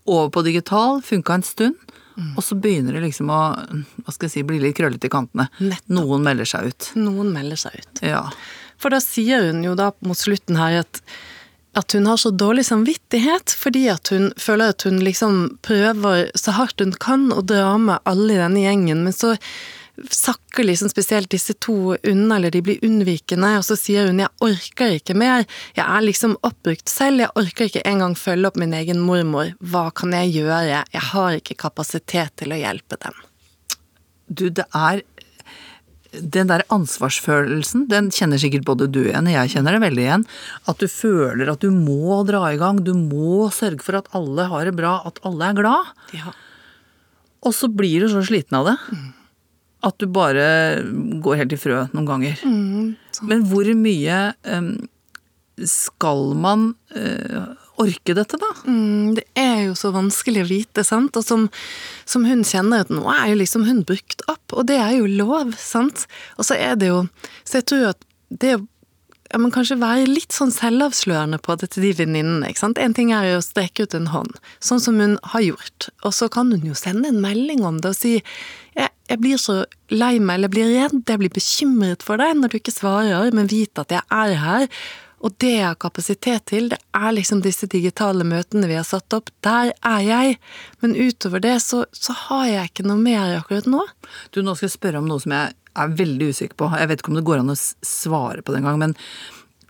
over på digital, funka en stund, og så begynner det liksom å hva skal jeg si, bli litt krøllete i kantene. Nettopp. Noen melder seg ut. Noen melder seg ut. Ja. For da sier hun jo da mot slutten her at, at hun har så dårlig samvittighet fordi at hun føler at hun liksom prøver så hardt hun kan å dra med alle i denne gjengen, men så sakker liksom spesielt disse to unna, eller de blir unnvikende, og så sier hun 'jeg orker ikke mer', jeg er liksom oppbrukt selv, jeg orker ikke engang følge opp min egen mormor, hva kan jeg gjøre, jeg har ikke kapasitet til å hjelpe dem. Du, det er Den der ansvarsfølelsen, den kjenner sikkert både du igjen, og jeg kjenner det veldig igjen. At du føler at du må dra i gang, du må sørge for at alle har det bra, at alle er glad. Ja. Og så blir du så sliten av det. At du bare går helt i frø noen ganger. Men hvor mye um, skal man eh, orke dette, da? Mm, det er jo så vanskelig å vite, sant. Og som, som hun kjenner at nå er jo liksom hun brukt opp, og det er jo lov, sant. Og så er det jo Så jeg tror at det ja, men kanskje være litt sånn selvavslørende på det til de venninnene. ikke sant? En ting er jo å strekke ut en hånd, sånn som hun har gjort. Og så kan hun jo sende en melding om det og si jeg, jeg blir så lei meg, eller jeg blir redd, jeg blir bekymret for deg når du ikke svarer, men vit at jeg er her. Og det jeg har kapasitet til, det er liksom disse digitale møtene vi har satt opp. Der er jeg. Men utover det så, så har jeg ikke noe mer akkurat nå. Du, nå skal jeg spørre om noe som jeg er veldig usikker på. Jeg vet ikke om det går an å svare på det engang, men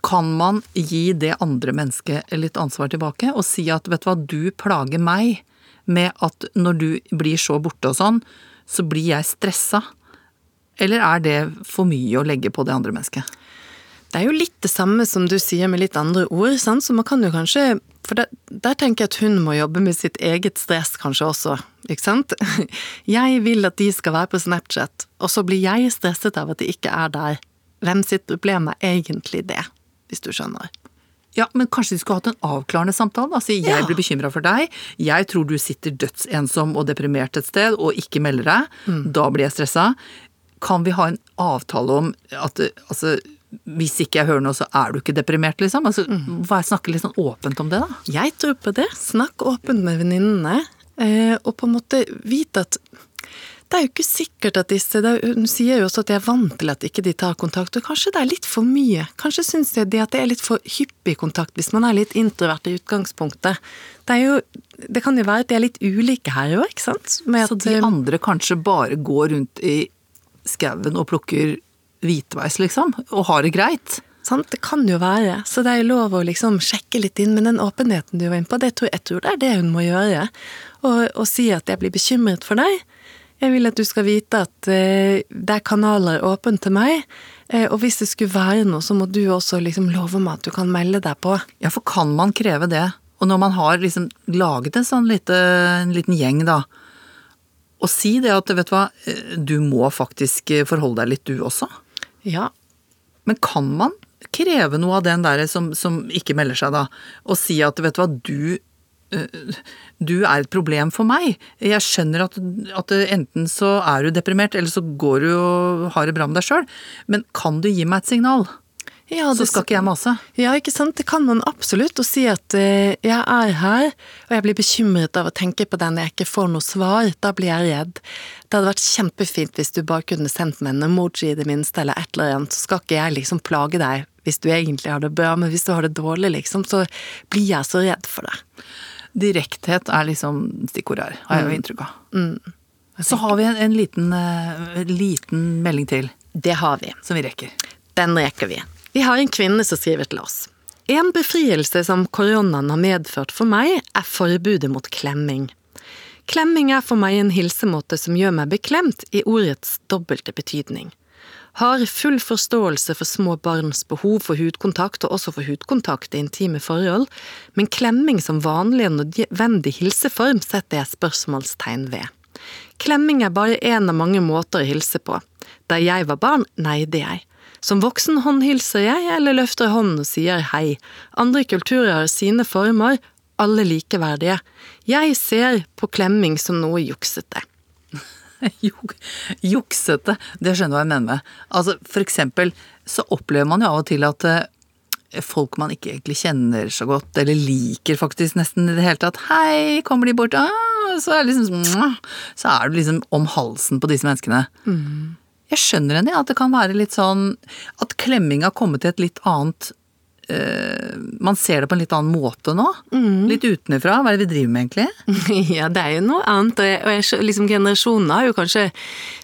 kan man gi det andre mennesket litt ansvar tilbake og si at vet du hva, du plager meg med at når du blir så borte og sånn, så blir jeg stressa? Eller er det for mye å legge på det andre mennesket? Det er jo litt det samme som du sier med litt andre ord, sant? så man kan jo kanskje For der, der tenker jeg at hun må jobbe med sitt eget stress kanskje også, ikke sant? Jeg vil at de skal være på Snapchat, og så blir jeg stresset av at de ikke er der. Hvem sitt problem er egentlig det, hvis du skjønner? Ja, men kanskje de skulle hatt en avklarende samtale? Altså, jeg Ja. blir bekymra for deg, jeg tror du sitter dødsensom og deprimert et sted og ikke melder deg. Da blir jeg stressa. Kan vi ha en avtale om at altså, hvis ikke jeg hører noe, så er du ikke deprimert, liksom? Altså, hva- Snakke litt sånn åpent om det, da. Jeg tror på det. Snakk åpent med venninnene, eh, og på en måte vite at det er jo ikke sikkert at disse det er, Hun sier jo også at de er vant til at ikke de tar kontakt, og kanskje det er litt for mye. Kanskje syns de at det er litt for hyppig kontakt hvis man er litt introvert i utgangspunktet. Det er jo Det kan jo være at de er litt ulike her òg, ikke sant? Med Så at, de eh, andre kanskje bare går rundt i skauen og plukker hvitveis, liksom, og har det greit. Sant, det kan jo være. Så det er jo lov å liksom sjekke litt inn, men den åpenheten du var inne på, det tror, jeg tror det er det hun må gjøre. Og, og si at jeg blir bekymret for deg. Jeg vil at du skal vite at eh, det er kanaler åpne til meg. Eh, og hvis det skulle være noe, så må du også liksom love meg at du kan melde deg på. Ja, for kan man kreve det? Og når man har liksom laget en sånn lite, en liten gjeng, da, og si det at vet du hva, eh, du må faktisk forholde deg litt du også. Ja. Men kan man kreve noe av den der som, som ikke melder seg, da, og si at vet du hva, du eh, du er et problem for meg. Jeg skjønner at, at enten så er du deprimert, eller så går du og har det bra med deg sjøl, men kan du gi meg et signal? Ja, Så skal ikke jeg mase. Ja, ikke sant. Det kan man absolutt. Å si at uh, jeg er her, og jeg blir bekymret av å tenke på den jeg ikke får noe svar. Da blir jeg redd. Det hadde vært kjempefint hvis du bare kunne sendt meg en emoji i det minste, eller et eller annet. Så skal ikke jeg liksom plage deg hvis du egentlig har det bra, men hvis du har det dårlig, liksom, så blir jeg så redd for det. Direkthet er liksom stikkordet her, har jeg jo inntrykk av. Så har vi en, en liten, uh, liten melding til, Det har vi. som vi rekker. Den rekker vi. Vi har en kvinne som skriver til oss. En befrielse som koronaen har medført for meg, er forbudet mot klemming. Klemming er for meg en hilsemåte som gjør meg beklemt i ordets dobbelte betydning. Har full forståelse for små barns behov for hudkontakt, og også for hudkontakt i intime forhold, men klemming som vanlig og nødvendig hilseform setter jeg spørsmålstegn ved. Klemming er bare en av mange måter å hilse på. Da jeg var barn, neide jeg. Som voksen håndhilser jeg, eller løfter hånden og sier hei. Andre kulturer har sine former, alle likeverdige. Jeg ser på klemming som noe juksete. Juksete, det skjønner du hva jeg mener med. Altså, for eksempel så opplever man jo av og til at eh, folk man ikke egentlig kjenner så godt, eller liker faktisk nesten i det hele tatt, hei, kommer de bort, ah, så er det liksom så er du liksom om halsen på disse menneskene. Jeg skjønner henne, ja, at det kan være litt sånn at klemming har kommet til et litt annet eh, Man ser det på en litt annen måte nå. Litt utenfra. Hva er det vi driver med, egentlig? Ja, det er jo noe annet, og jeg, og jeg, liksom generasjonene har jo kanskje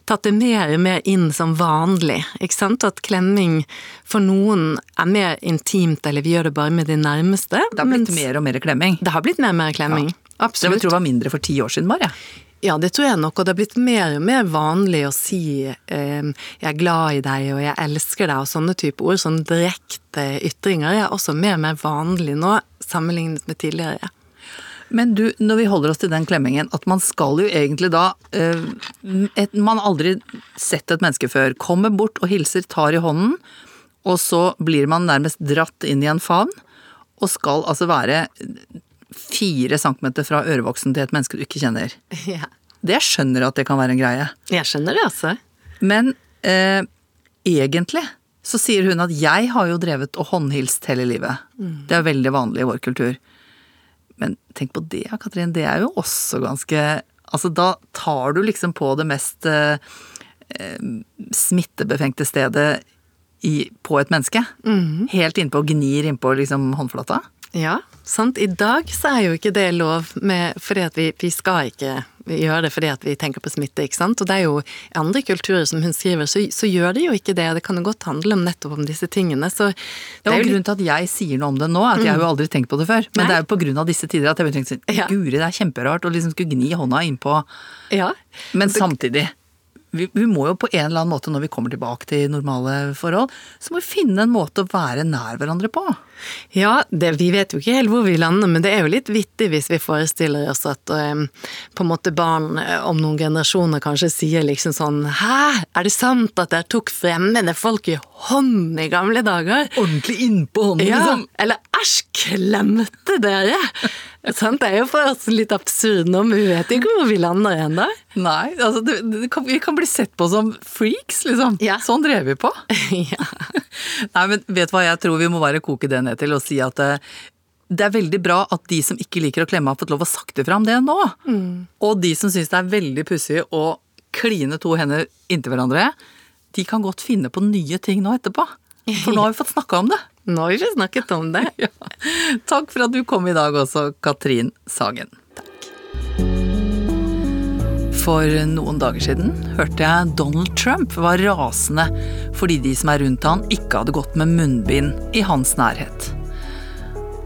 tatt det mer og mer inn som vanlig, ikke sant? At klemming for noen er mer intimt, eller vi gjør det bare med de nærmeste. Det har blitt mer og mer klemming. Det har blitt mer og mer klemming. absolutt. Det jeg tro det var mindre for ti år siden, bare. Ja, det tror jeg nok, og det har blitt mer og mer vanlig å si eh, 'jeg er glad i deg' og 'jeg elsker deg' og sånne type ord. Sånne direkte ytringer er også mer og mer vanlig nå, sammenlignet med tidligere. Men du, når vi holder oss til den klemmingen, at man skal jo egentlig da eh, et, Man har aldri sett et menneske før. Kommer bort og hilser, tar i hånden, og så blir man nærmest dratt inn i en favn, og skal altså være fire centimeter fra ørevoksen til et menneske du ikke kjenner. Ja. Det skjønner jeg at det kan være en greie. Jeg skjønner det, altså. Men eh, egentlig så sier hun at jeg har jo drevet og håndhilst hele livet. Det er veldig vanlig i vår kultur. Men tenk på det, Katrin. Det er jo også ganske Altså, da tar du liksom på det mest eh, eh, smittebefengte stedet i, på et menneske. Helt innpå og gnir innpå liksom håndflata. Ja, sant. I dag så er jo ikke det lov med, fordi at vi, vi skal ikke gjøre det fordi at vi tenker på smitte, ikke sant. Og det er jo i andre kulturer som hun skriver, så, så gjør de jo ikke det. Det kan jo godt handle om nettopp om disse tingene. Så det det er jo Grunnen til at jeg sier noe om det nå, at jeg har jo aldri tenkt på det før. Men Nei. det er jo på grunn av disse tider at jeg tenkte sånn. Guri, det er kjemperart å liksom skulle gni hånda innpå Ja. Men samtidig, vi, vi må jo på en eller annen måte når vi kommer tilbake til normale forhold, så må vi finne en måte å være nær hverandre på. Ja, det, vi vet jo ikke helt hvor vi lander, men det er jo litt vittig hvis vi forestiller oss at eh, på en måte barn eh, om noen generasjoner kanskje sier liksom sånn Hæ, er det sant at dere tok fremmede folk i hånden i gamle dager? Ordentlig innpå hånden, Ja, liksom. eller æsj, klemte dere? Sant, det er jo for oss litt absurd nå, men vi vet ikke hvor vi lander ennå. Nei, altså det, det kan, vi kan bli sett på som freaks, liksom. Ja. Sånn drev vi på. ja. Nei, men vet du hva jeg tror vi må bare koke det ned til og si at eh, det er veldig bra at de som ikke liker å klemme, har fått lov å sakte fram det nå. Og de som syns det er veldig pussig å kline to hender inntil hverandre, de kan godt finne på nye ting nå etterpå. For nå har vi fått snakka om det. Nå har vi snakket om det. Ja. Takk for at du kom i dag også, Katrin Sagen. Takk. For noen dager siden hørte jeg Donald Trump var rasende fordi de som er rundt han ikke hadde gått med munnbind i hans nærhet.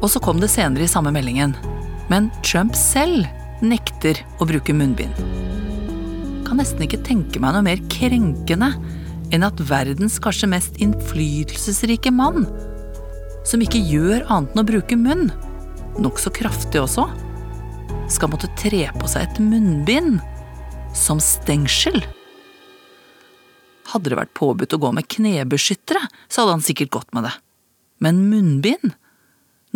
Og så kom det senere i samme meldingen. Men Trump selv nekter å bruke munnbind. Kan nesten ikke tenke meg noe mer krenkende enn at verdens kanskje mest innflytelsesrike mann, som ikke gjør annet enn å bruke munn, nokså kraftig også, skal måtte tre på seg et munnbind som stengsel. Hadde det vært påbudt å gå med knebeskyttere, så hadde han sikkert gått med det. Men munnbind?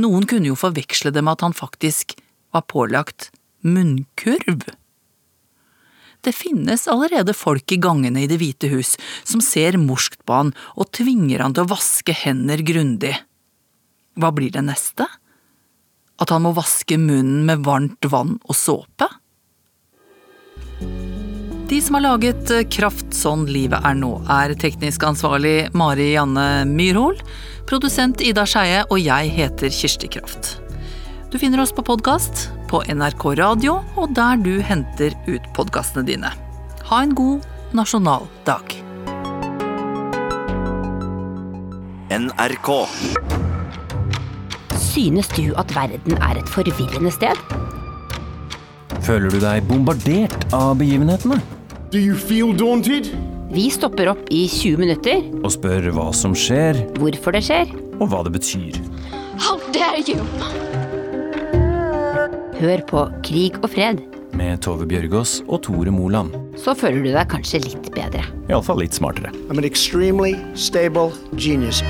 Noen kunne jo forveksle det med at han faktisk var pålagt munnkurv. Det finnes allerede folk i gangene i Det hvite hus som ser morskt på han og tvinger han til å vaske hender grundig. Hva blir det neste? At han må vaske munnen med varmt vann og såpe? De som har laget Kraft sånn livet er nå, er teknisk ansvarlig Mari Janne Myrhol, produsent Ida Skeie og jeg heter Kirsti Kraft. Du finner oss på podkast, på NRK Radio og der du henter ut podkastene dine. Ha en god nasjonal dag. NRK. Synes du at verden er et forvirrende sted? Føler du deg bombardert av begivenhetene? Do you feel daunted? Vi stopper opp i 20 minutter, Og spør hva som skjer, hvorfor det skjer. og hva det betyr. How dare you? Hør på Krig og fred, Med Tove Bjørgaas og Tore Moland. så føler du deg kanskje litt bedre. Iallfall litt smartere. I'm an extremely stable genius.